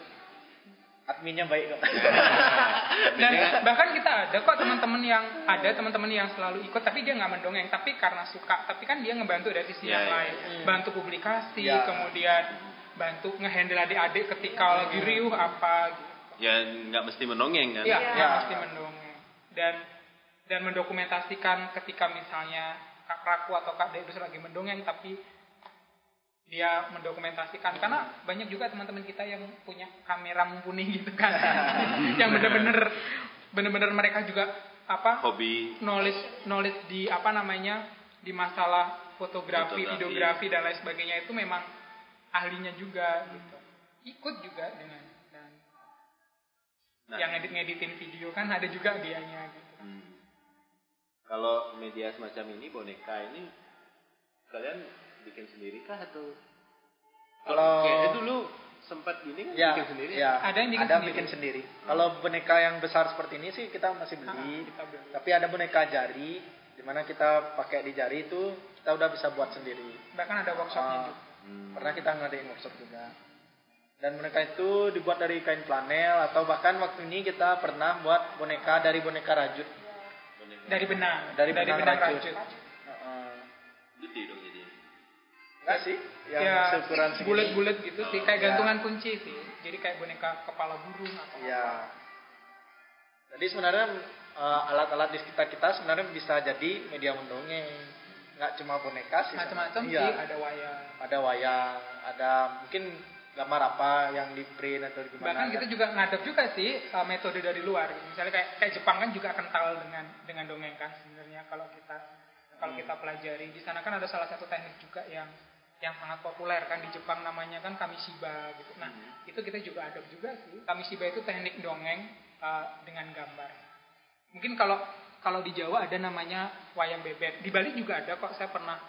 Adminnya baik kok. dan bahkan kita ada kok teman-teman yang ada teman-teman yang selalu ikut tapi dia nggak mendongeng tapi karena suka tapi kan dia ngebantu dari sisi Ya, yang ya, lain ya. bantu publikasi Ya. kemudian bantu ngehandle adik-adik ketika lagi riuh apa gitu ya nggak mesti menongeng kan. Iya, Iya. ya, pasti mendongeng. Dan dan mendokumentasikan ketika misalnya Kak Praku atau Kak Dedus lagi mendongeng tapi dia mendokumentasikan karena banyak juga teman-teman kita yang punya kamera mumpuni gitu kan. yang bener-bener bener-bener mereka juga apa Hobi knowledge knowledge di apa namanya di masalah fotografi, Fotografi. videografi dan lain sebagainya itu memang ahlinya juga gitu. Ikut juga dengan dan Nah. yang edit ngeditin video kan ada juga dianya gitu. Hmm. Kalau media semacam ini boneka ini kalian bikin sendiri kah atau Kalau- kayaknya dulu sempat gini kan Ya, bikin sendiri ya. Ada yang bikin ada sendiri. bikin sendiri. Kalau boneka yang besar seperti ini sih kita masih beli. Ah, kita beli. Tapi ada boneka jari, di mana kita pakai di jari itu kita udah bisa buat sendiri. Bahkan ada workshopnya Ah, juga. Hmm. Pernah kita ngadain workshop juga. Dan boneka itu dibuat dari kain flanel atau bahkan waktu ini kita pernah buat boneka dari boneka rajut. Dari benang, Dari benang rajut. rajut. Heeh. Gede dong jadi. Enggak sih, yang ya, seukuran segini. bulat-bulat gitu sih, kayak Ya. gantungan kunci sih. Jadi kayak boneka kepala burung atau Iya. Jadi sebenarnya eh, alat-alat di sekitar kita sebenarnya bisa jadi media mendongeng. Nggak cuma boneka sih. macam-macam Iya. sih, ada wayang. Ada wayang, ada mungkin gambar apa yang di print atau gimana. Bahkan kita juga ngadep juga sih uh, metode dari luar. gitu. Misalnya kayak kayak Jepang kan juga kental dengan dengan dongeng kan sebenarnya kalau kita kalau Hmm. kita pelajari di sana kan ada salah satu teknik juga yang yang sangat populer kan di Jepang namanya kan kamishiba gitu. Nah, Hmm. itu kita juga ada juga sih. Kamishiba itu teknik dongeng uh, dengan gambar. Mungkin kalau kalau di Jawa ada namanya wayang bebek. Di Bali juga ada kok saya pernah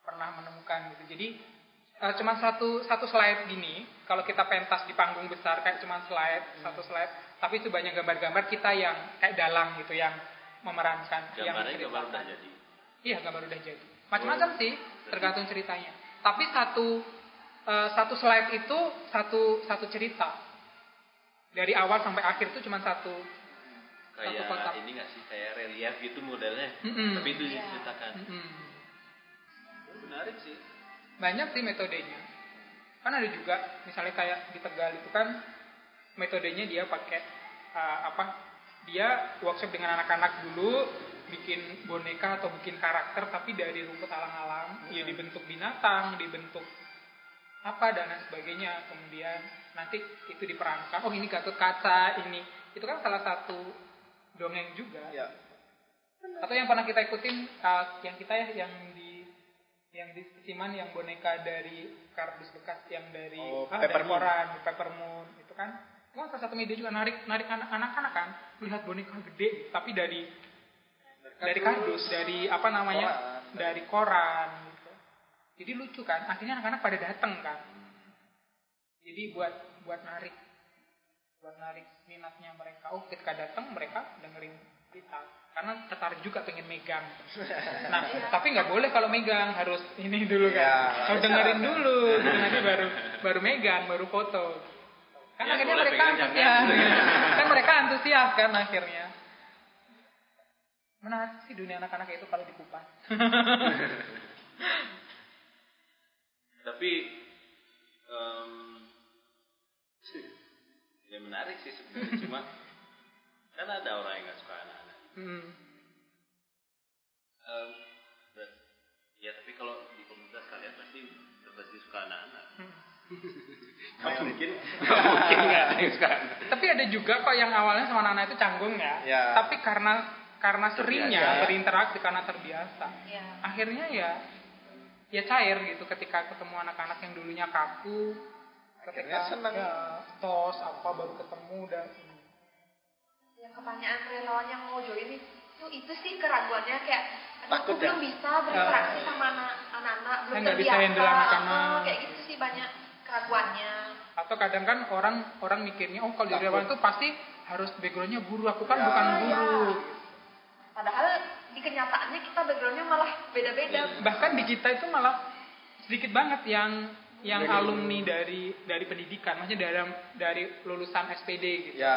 pernah menemukan gitu. Jadi eh, cuma satu satu slide gini. Kalau kita pentas di panggung besar kayak cuma slide satu slide, tapi itu banyak gambar-gambar kita yang kayak dalang gitu yang memerankan, yang Gambarnya gambar menceritakan. udah jadi. Iya, gambar udah jadi. Macam-macam sih, tergantung ceritanya. Tapi satu eh, satu slide itu satu satu cerita. dari awal sampai akhir tuh cuma satu kayak kotak. ini nggak sih kayak relief gitu modelnya Mm-mm. tapi itu Iya. diceritakan Mm-mm. menarik sih banyak sih metodenya. Kan ada juga misalnya kayak di Tegal itu kan metodenya dia pakai uh, apa dia workshop dengan anak-anak dulu bikin boneka atau bikin karakter tapi dari rumput alang-alang. Ya dibentuk binatang dibentuk apa dan lain sebagainya. Kemudian nanti itu diperankan oh ini Gatot Kaca ini. Itu kan salah satu dongeng juga. Ya. atau yang pernah kita ikutin uh, yang kita ya yang di yang di Siman yang boneka dari kardus bekas yang dari Oh, ah, dari Peppermoon. koran Peppermoon itu kan itu kan salah satu media juga narik narik anak- anak-anak kan lihat boneka gede tapi dari dari kardus dari apa namanya Koran. dari koran gitu. jadi lucu kan akhirnya anak-anak pada datang kan jadi buat buat narik buat narik minatnya mereka oh ketika datang mereka dengerin kita karena tertarik juga pengen megang. Nah tapi nggak boleh kalau megang harus ini dulu kan. Ya, harus dengerin dulu gitu. nanti baru baru megang baru foto. Kan Ya, akhirnya mereka antusias. kan mereka antusias kan akhirnya. Menarik sih dunia anak-anak itu kalau dikupas. Tapi em, ya menarik sih sebenarnya. Cuma kan ada orang yang nggak suka anak-anak hmm. Ber- ya tapi kalau di komunitas kalian pasti pasti suka anak-anak Hmm. nggak mungkin nggak mungkin nggak ada yang suka Tapi ada juga kok yang awalnya sama anak-anak itu canggung ya. Ya. Tapi karena karena seringnya Terbiasa. berinteraksi karena terbiasa. Iya. Akhirnya ya ya cair gitu ketika ketemu anak-anak yang dulunya kaku. Akhirnya Ketika senang. ya tos apa baru ketemu dan Yang kebanyakan relawan yang mau join itu itu sih keraguannya kayak Takut aku ya? belum bisa berinteraksi sama anak- anak-anak belum nggak bisa terbiasa handle anak-anak. Eh, kayak gitu sih banyak keraguannya atau kadang kan orang orang mikirnya oh kalau jadi relawan itu pasti harus backgroundnya guru aku kan Ya. bukan Ah, guru ya. padahal di kenyataannya kita backgroundnya malah beda-beda bahkan di kita itu malah sedikit banget yang yang Dari- alumni dari dari pendidikan maksudnya dalam dari lulusan SPD gitu Ya.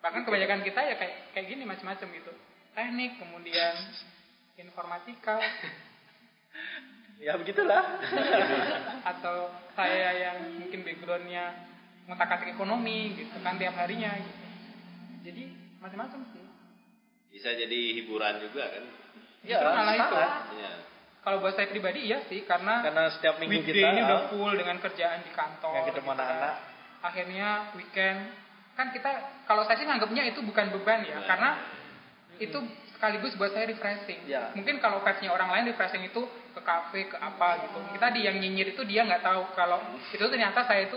Bahkan kebanyakan kita ya kayak kayak gini macam-macam gitu teknik kemudian informatika Ya begitulah. atau saya yang mungkin backgroundnya ngotak-atik ekonomi gitu kan tiap harinya gitu jadi macam-macam sih bisa jadi hiburan juga kan ya, Itu malah itu. ya kalau buat saya pribadi iya sih karena, Karena setiap minggu kita ini udah ah, full dengan kerjaan di kantor ketemu gitu kan. anak-anak. akhirnya weekend kan kita kalau saya sih nganggapnya itu bukan beban ya Nah. karena itu sekaligus buat saya refreshing. Ya. mungkin kalau versinya orang lain refreshing itu ke kafe ke apa gitu. Kita di yang nyinyir itu dia nggak tahu kalau itu ternyata saya itu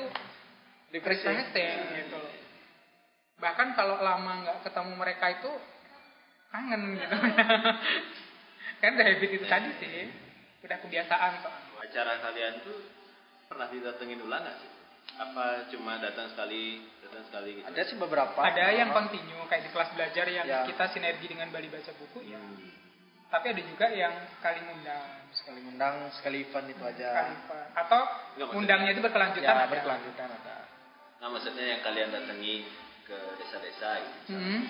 refreshing. refreshing gitu bahkan kalau lama nggak ketemu mereka itu kangen gitu. Kan udah habit itu tadi sih. Udah kebiasaan soalnya acara kalian tuh pernah didatengin ulang nggak sih? Apa cuma datang sekali datang sekali gitu Ada sih beberapa. ada yang continue kayak di kelas belajar yang Ya. kita sinergi dengan Bali Baca Buku ya Hmm. tapi ada juga yang sekali ngundang sekali undang, sekali event itu sekali aja. event. atau Nggak, ngundangnya itu berkelanjutan Ya, ada. berkelanjutan ada. nah maksudnya yang kalian datangi ke desa-desa gitu Hmm.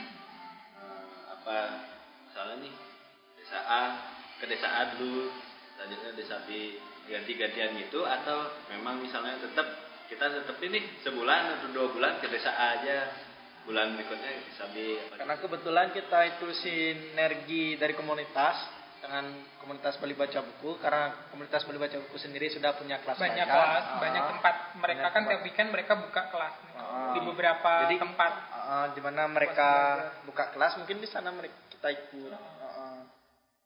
Eh, apa misalnya nih desa A ke desa A dulu selanjutnya desa B ganti-gantian gitu atau memang misalnya tetap kita tetap ini sebulan atau dua bulan ke desa A aja bulan berikutnya desa B apa Karena kebetulan kita itu sinergi dari komunitas dengan komunitas Bali Baca Buku karena komunitas Bali Baca Buku sendiri sudah punya kelas banyak mereka. kelas Ah. banyak tempat mereka Banyak kan tempat. tiap weekend mereka buka kelas Ah. di beberapa Jadi, tempat Ah, di mana mereka buka kelas mungkin di sana mereka kita ikut. Ah, ah.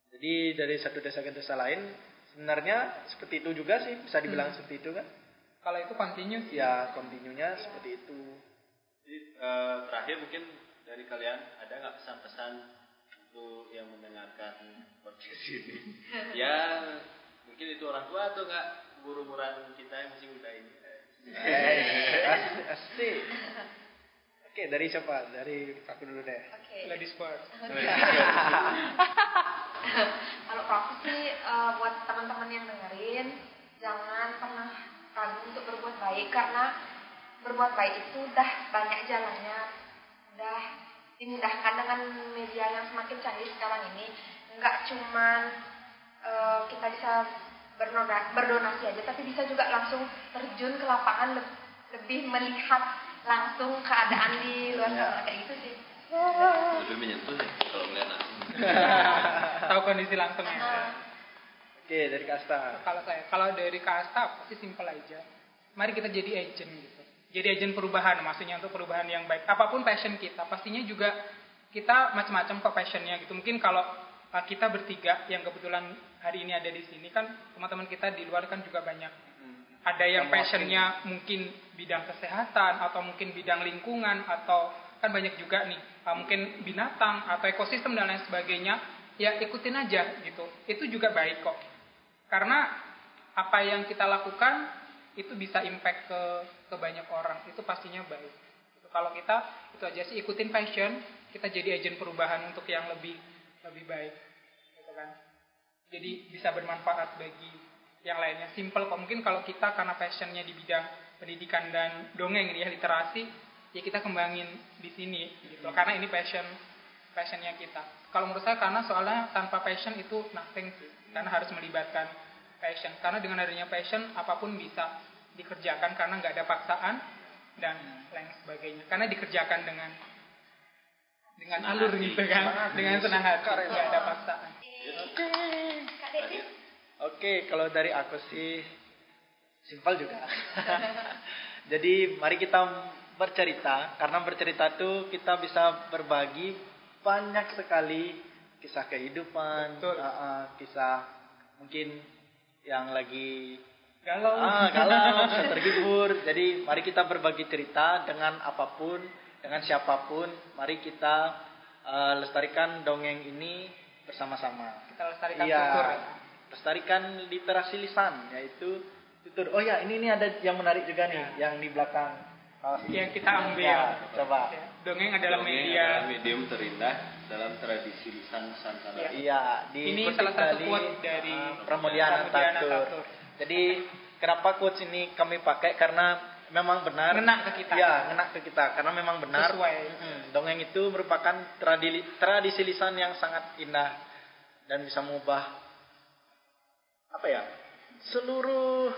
Jadi dari satu desa ke desa lain sebenarnya seperti itu juga sih bisa dibilang seperti itu kan? Kalau itu continue sih Ya kontinunya seperti itu. Jadi eh, terakhir mungkin dari kalian ada nggak pesan-pesan untuk yang mendengarkan podcast ini? ya mungkin itu orang tua atau nggak guru-guruan kita yang masih muda ini? Eh, asik, asik. Oke dari siapa? Dari aku dulu deh. oke ladies first kalau aku sih eh, buat teman-teman yang dengerin jangan pernah ragu untuk berbuat baik karena berbuat baik itu udah banyak jalannya udah dimudahkan dengan media yang semakin canggih sekarang ini. Nggak cuman eh, kita bisa berdona- berdonasi aja tapi bisa juga langsung terjun ke lapangan le- lebih melihat langsung keadaan di luar sana kayak gitu sih. Lebih menyentuh ya kalau melihat langsung. tahu kondisi langsungnya Ah, Oke, dari Kasta. kalau saya kalau dari kasta pasti simpel aja. Mari kita jadi agent gitu. Jadi agent perubahan maksudnya untuk perubahan yang baik. Apa pun passion kita pastinya juga kita macam-macam kok passionnya gitu. Mungkin kalau uh, kita bertiga yang kebetulan hari ini ada di sini kan teman-teman kita di luar kan juga banyak. Ada yang Yang passionnya mungkin bidang kesehatan atau mungkin bidang lingkungan atau kan banyak juga nih. Uh, mungkin binatang atau ekosistem dan lain sebagainya. Ya ikutin aja gitu. Itu juga baik kok karena apa yang kita lakukan itu bisa impact ke ke banyak orang. Itu pastinya baik. Gitu. kalau kita itu aja sih ikutin passion kita jadi agen perubahan untuk yang lebih lebih baik. Gitu kan. Jadi bisa bermanfaat bagi yang lainnya. Simple kok. Mungkin kalau kita karena passionnya di bidang pendidikan dan dongeng ya literasi ya kita kembangin di sini gitu. Karena ini passion passionnya kita. Kalau menurut saya karena soalnya tanpa passion itu nothing sih karena harus melibatkan passion. Karena dengan adanya passion apa pun bisa dikerjakan karena nggak ada paksaan dan lain sebagainya. Karena dikerjakan dengan dengan Senang alur hati. gitu kan? Dengan senang hati nggak ada paksaan. Eh, Kak Dede? Oke, kalau dari aku sih simpel juga. Jadi mari kita bercerita, karena bercerita tuh kita bisa berbagi banyak sekali kisah kehidupan, Betul. uh, uh, kisah mungkin yang lagi galau ah, galau, bisa terhibur. Jadi mari kita berbagi cerita dengan apa pun, dengan siapa pun. Mari kita uh, lestarikan dongeng ini bersama-sama. kita lestarikan Iya, tutur lestarikan literasi lisan yaitu tutur. Oh ya, ini ini ada yang menarik juga nih, yang di belakang yang kita ambil Ya, coba. Ya, dongeng adalah Dongeng media adalah medium terindah dalam tradisi lisan Nusantara. Iya. Iya, di Ini salah satu dari, quote dari uh, Pramudiana Pramudiana Tatur. Tatur. Jadi kenapa quotes ini kami pakai karena memang benar Ngena ke kita. Ya, ngena ke kita karena memang benar. Sesuai. Mm-mm. Dongeng itu merupakan tradisi tradisi lisan yang sangat indah dan bisa mengubah apa ya? Seluruh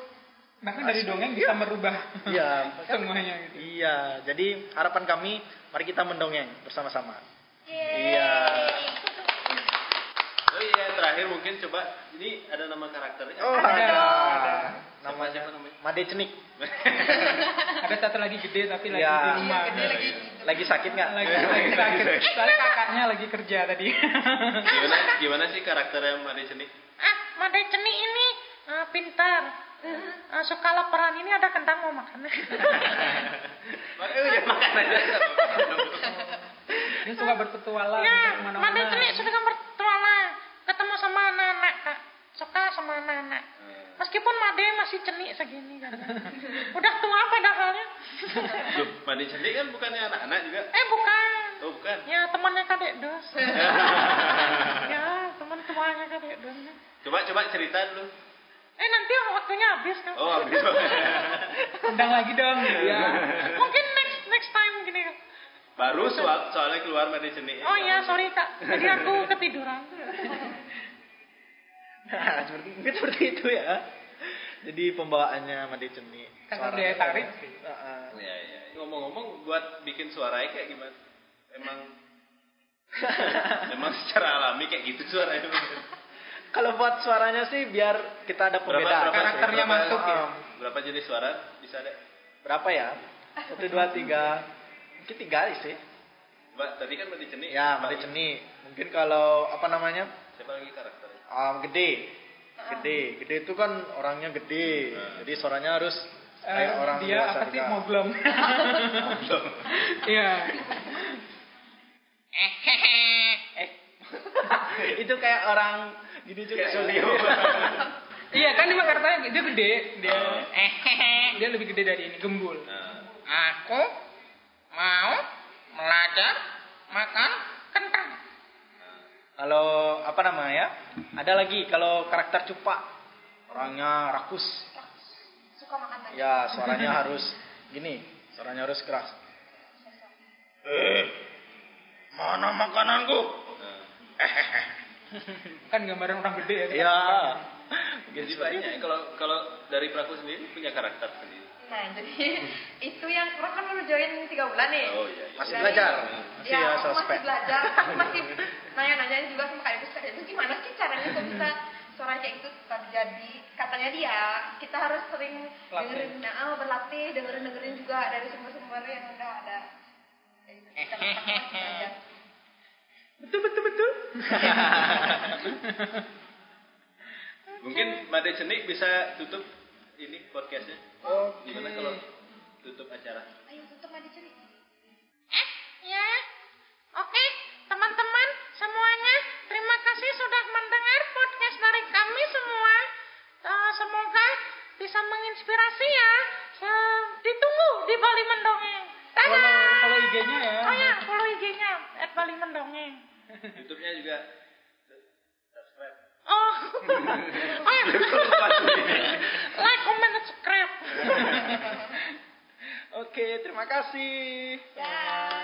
bahkan dari dongeng bisa merubah Iya. semuanya gitu Iya, jadi harapan kami mari kita mendongeng bersama-sama. Iya. Oh iya, terakhir mungkin coba ini ada nama karakternya. Oh, Ada. ada. Siapa, Namanya siapa namanya? Made Cenik. ada satu lagi gede tapi lagi Ya. di rumah Iya, gede lagi. Lagi sakit nggak? lagi, lagi sakit soalnya kakaknya lagi kerja tadi Gimana gimana sih karakternya Made Cenik? Ah, Made Ceni ini ah, pintar. Ah, suka laparan ini ada kentang mau makan. Oh iya, makan aja. Dia suka berpetualang ya, Made Ceni sudah bertualang. Ketemu sama anak-anak, Kak. Suka sama anak-anak. Meskipun Made masih cenik segini kan. Udah tua padahalnya. Loh, Made Cenik kan bukannya anak-anak juga? Eh bukan. Oh, bukan. Ya temannya Kadek Dos. ya teman tuanya Kadek Dos. Coba coba cerita dulu. Eh nanti waktunya habis kan. Oh, habis. undang lagi dong ya Mungkin next next time gini. Baru soal soalnya keluar Made Cenik. Oh iya sorry kak. Jadi aku ketiduran. Nah, seperti mungkin seperti itu ya. Jadi pembawaannya Made Cenik. Kan daya tarik. Heeh. Iya, iya. Ngomong-ngomong buat bikin suaranya kayak gimana? Emang Emang secara alami kayak gitu suaranya. Kalau buat suaranya sih biar kita ada Berapa, pembedaan. berapa, Karakternya berapa, masuk ya. Berapa jenis suara bisa ada? Berapa ya? Satu, dua, tiga. Mungkin tiga sih. Mbak, tadi kan Made Cenik. Ya, Made Cenik. Mungkin kalau apa namanya? Siapa lagi karakternya? Um, gede. Gede. Gede itu kan orangnya gede. Hmm. Jadi suaranya harus Eh, kayak orang dia apa sih juga. moglong iya Eh. itu kayak orang gini juga. Iya kan dia katanya dia gede dia Oh. dia lebih gede dari ini gembul Nah, Aku mau belajar makan kentang. Kalau apa namanya? Ada lagi kalau karakter cupa. Orangnya rakus. Suka makan. Ya, suaranya harus gini. Suaranya harus keras. Eh, mana makananku? Kan gambaran orang gede ya. Iya. Jadi banyak kalau kalau dari pelaku sendiri punya karakter sendiri. Nah, jadi itu yang kurang kan baru join tiga bulan nih. Oh iya. iya. Masih Dari- belajar. Masih ya, ya masih belajar. Aku masih nanya-nanya juga sama Kak Ibu itu gimana sih caranya kok bisa suara kayak itu terjadi? Katanya dia, kita harus sering Latih. dengerin, nah, berlatih, dengerin dengerin juga dari sumber-sumber yang udah ada. Jadi, kita belajar. Betul betul betul. Mungkin Made Cenik bisa tutup ini podcastnya. Oke. Gimana kalau tutup acara? Ayo tutup aja ceri. Eh, ya. Oke, teman-teman semuanya, terima kasih sudah mendengar podcast dari kami semua. Eh, semoga bisa menginspirasi ya. Se- ditunggu di Bali Mendongeng. Dadah. Follow follow IG-nya ya. Oh ya, follow IG-nya at Bali Mendongeng. YouTube-nya juga subscribe. Oh. oh ya. like, comment. Oke, terima kasih. Dah.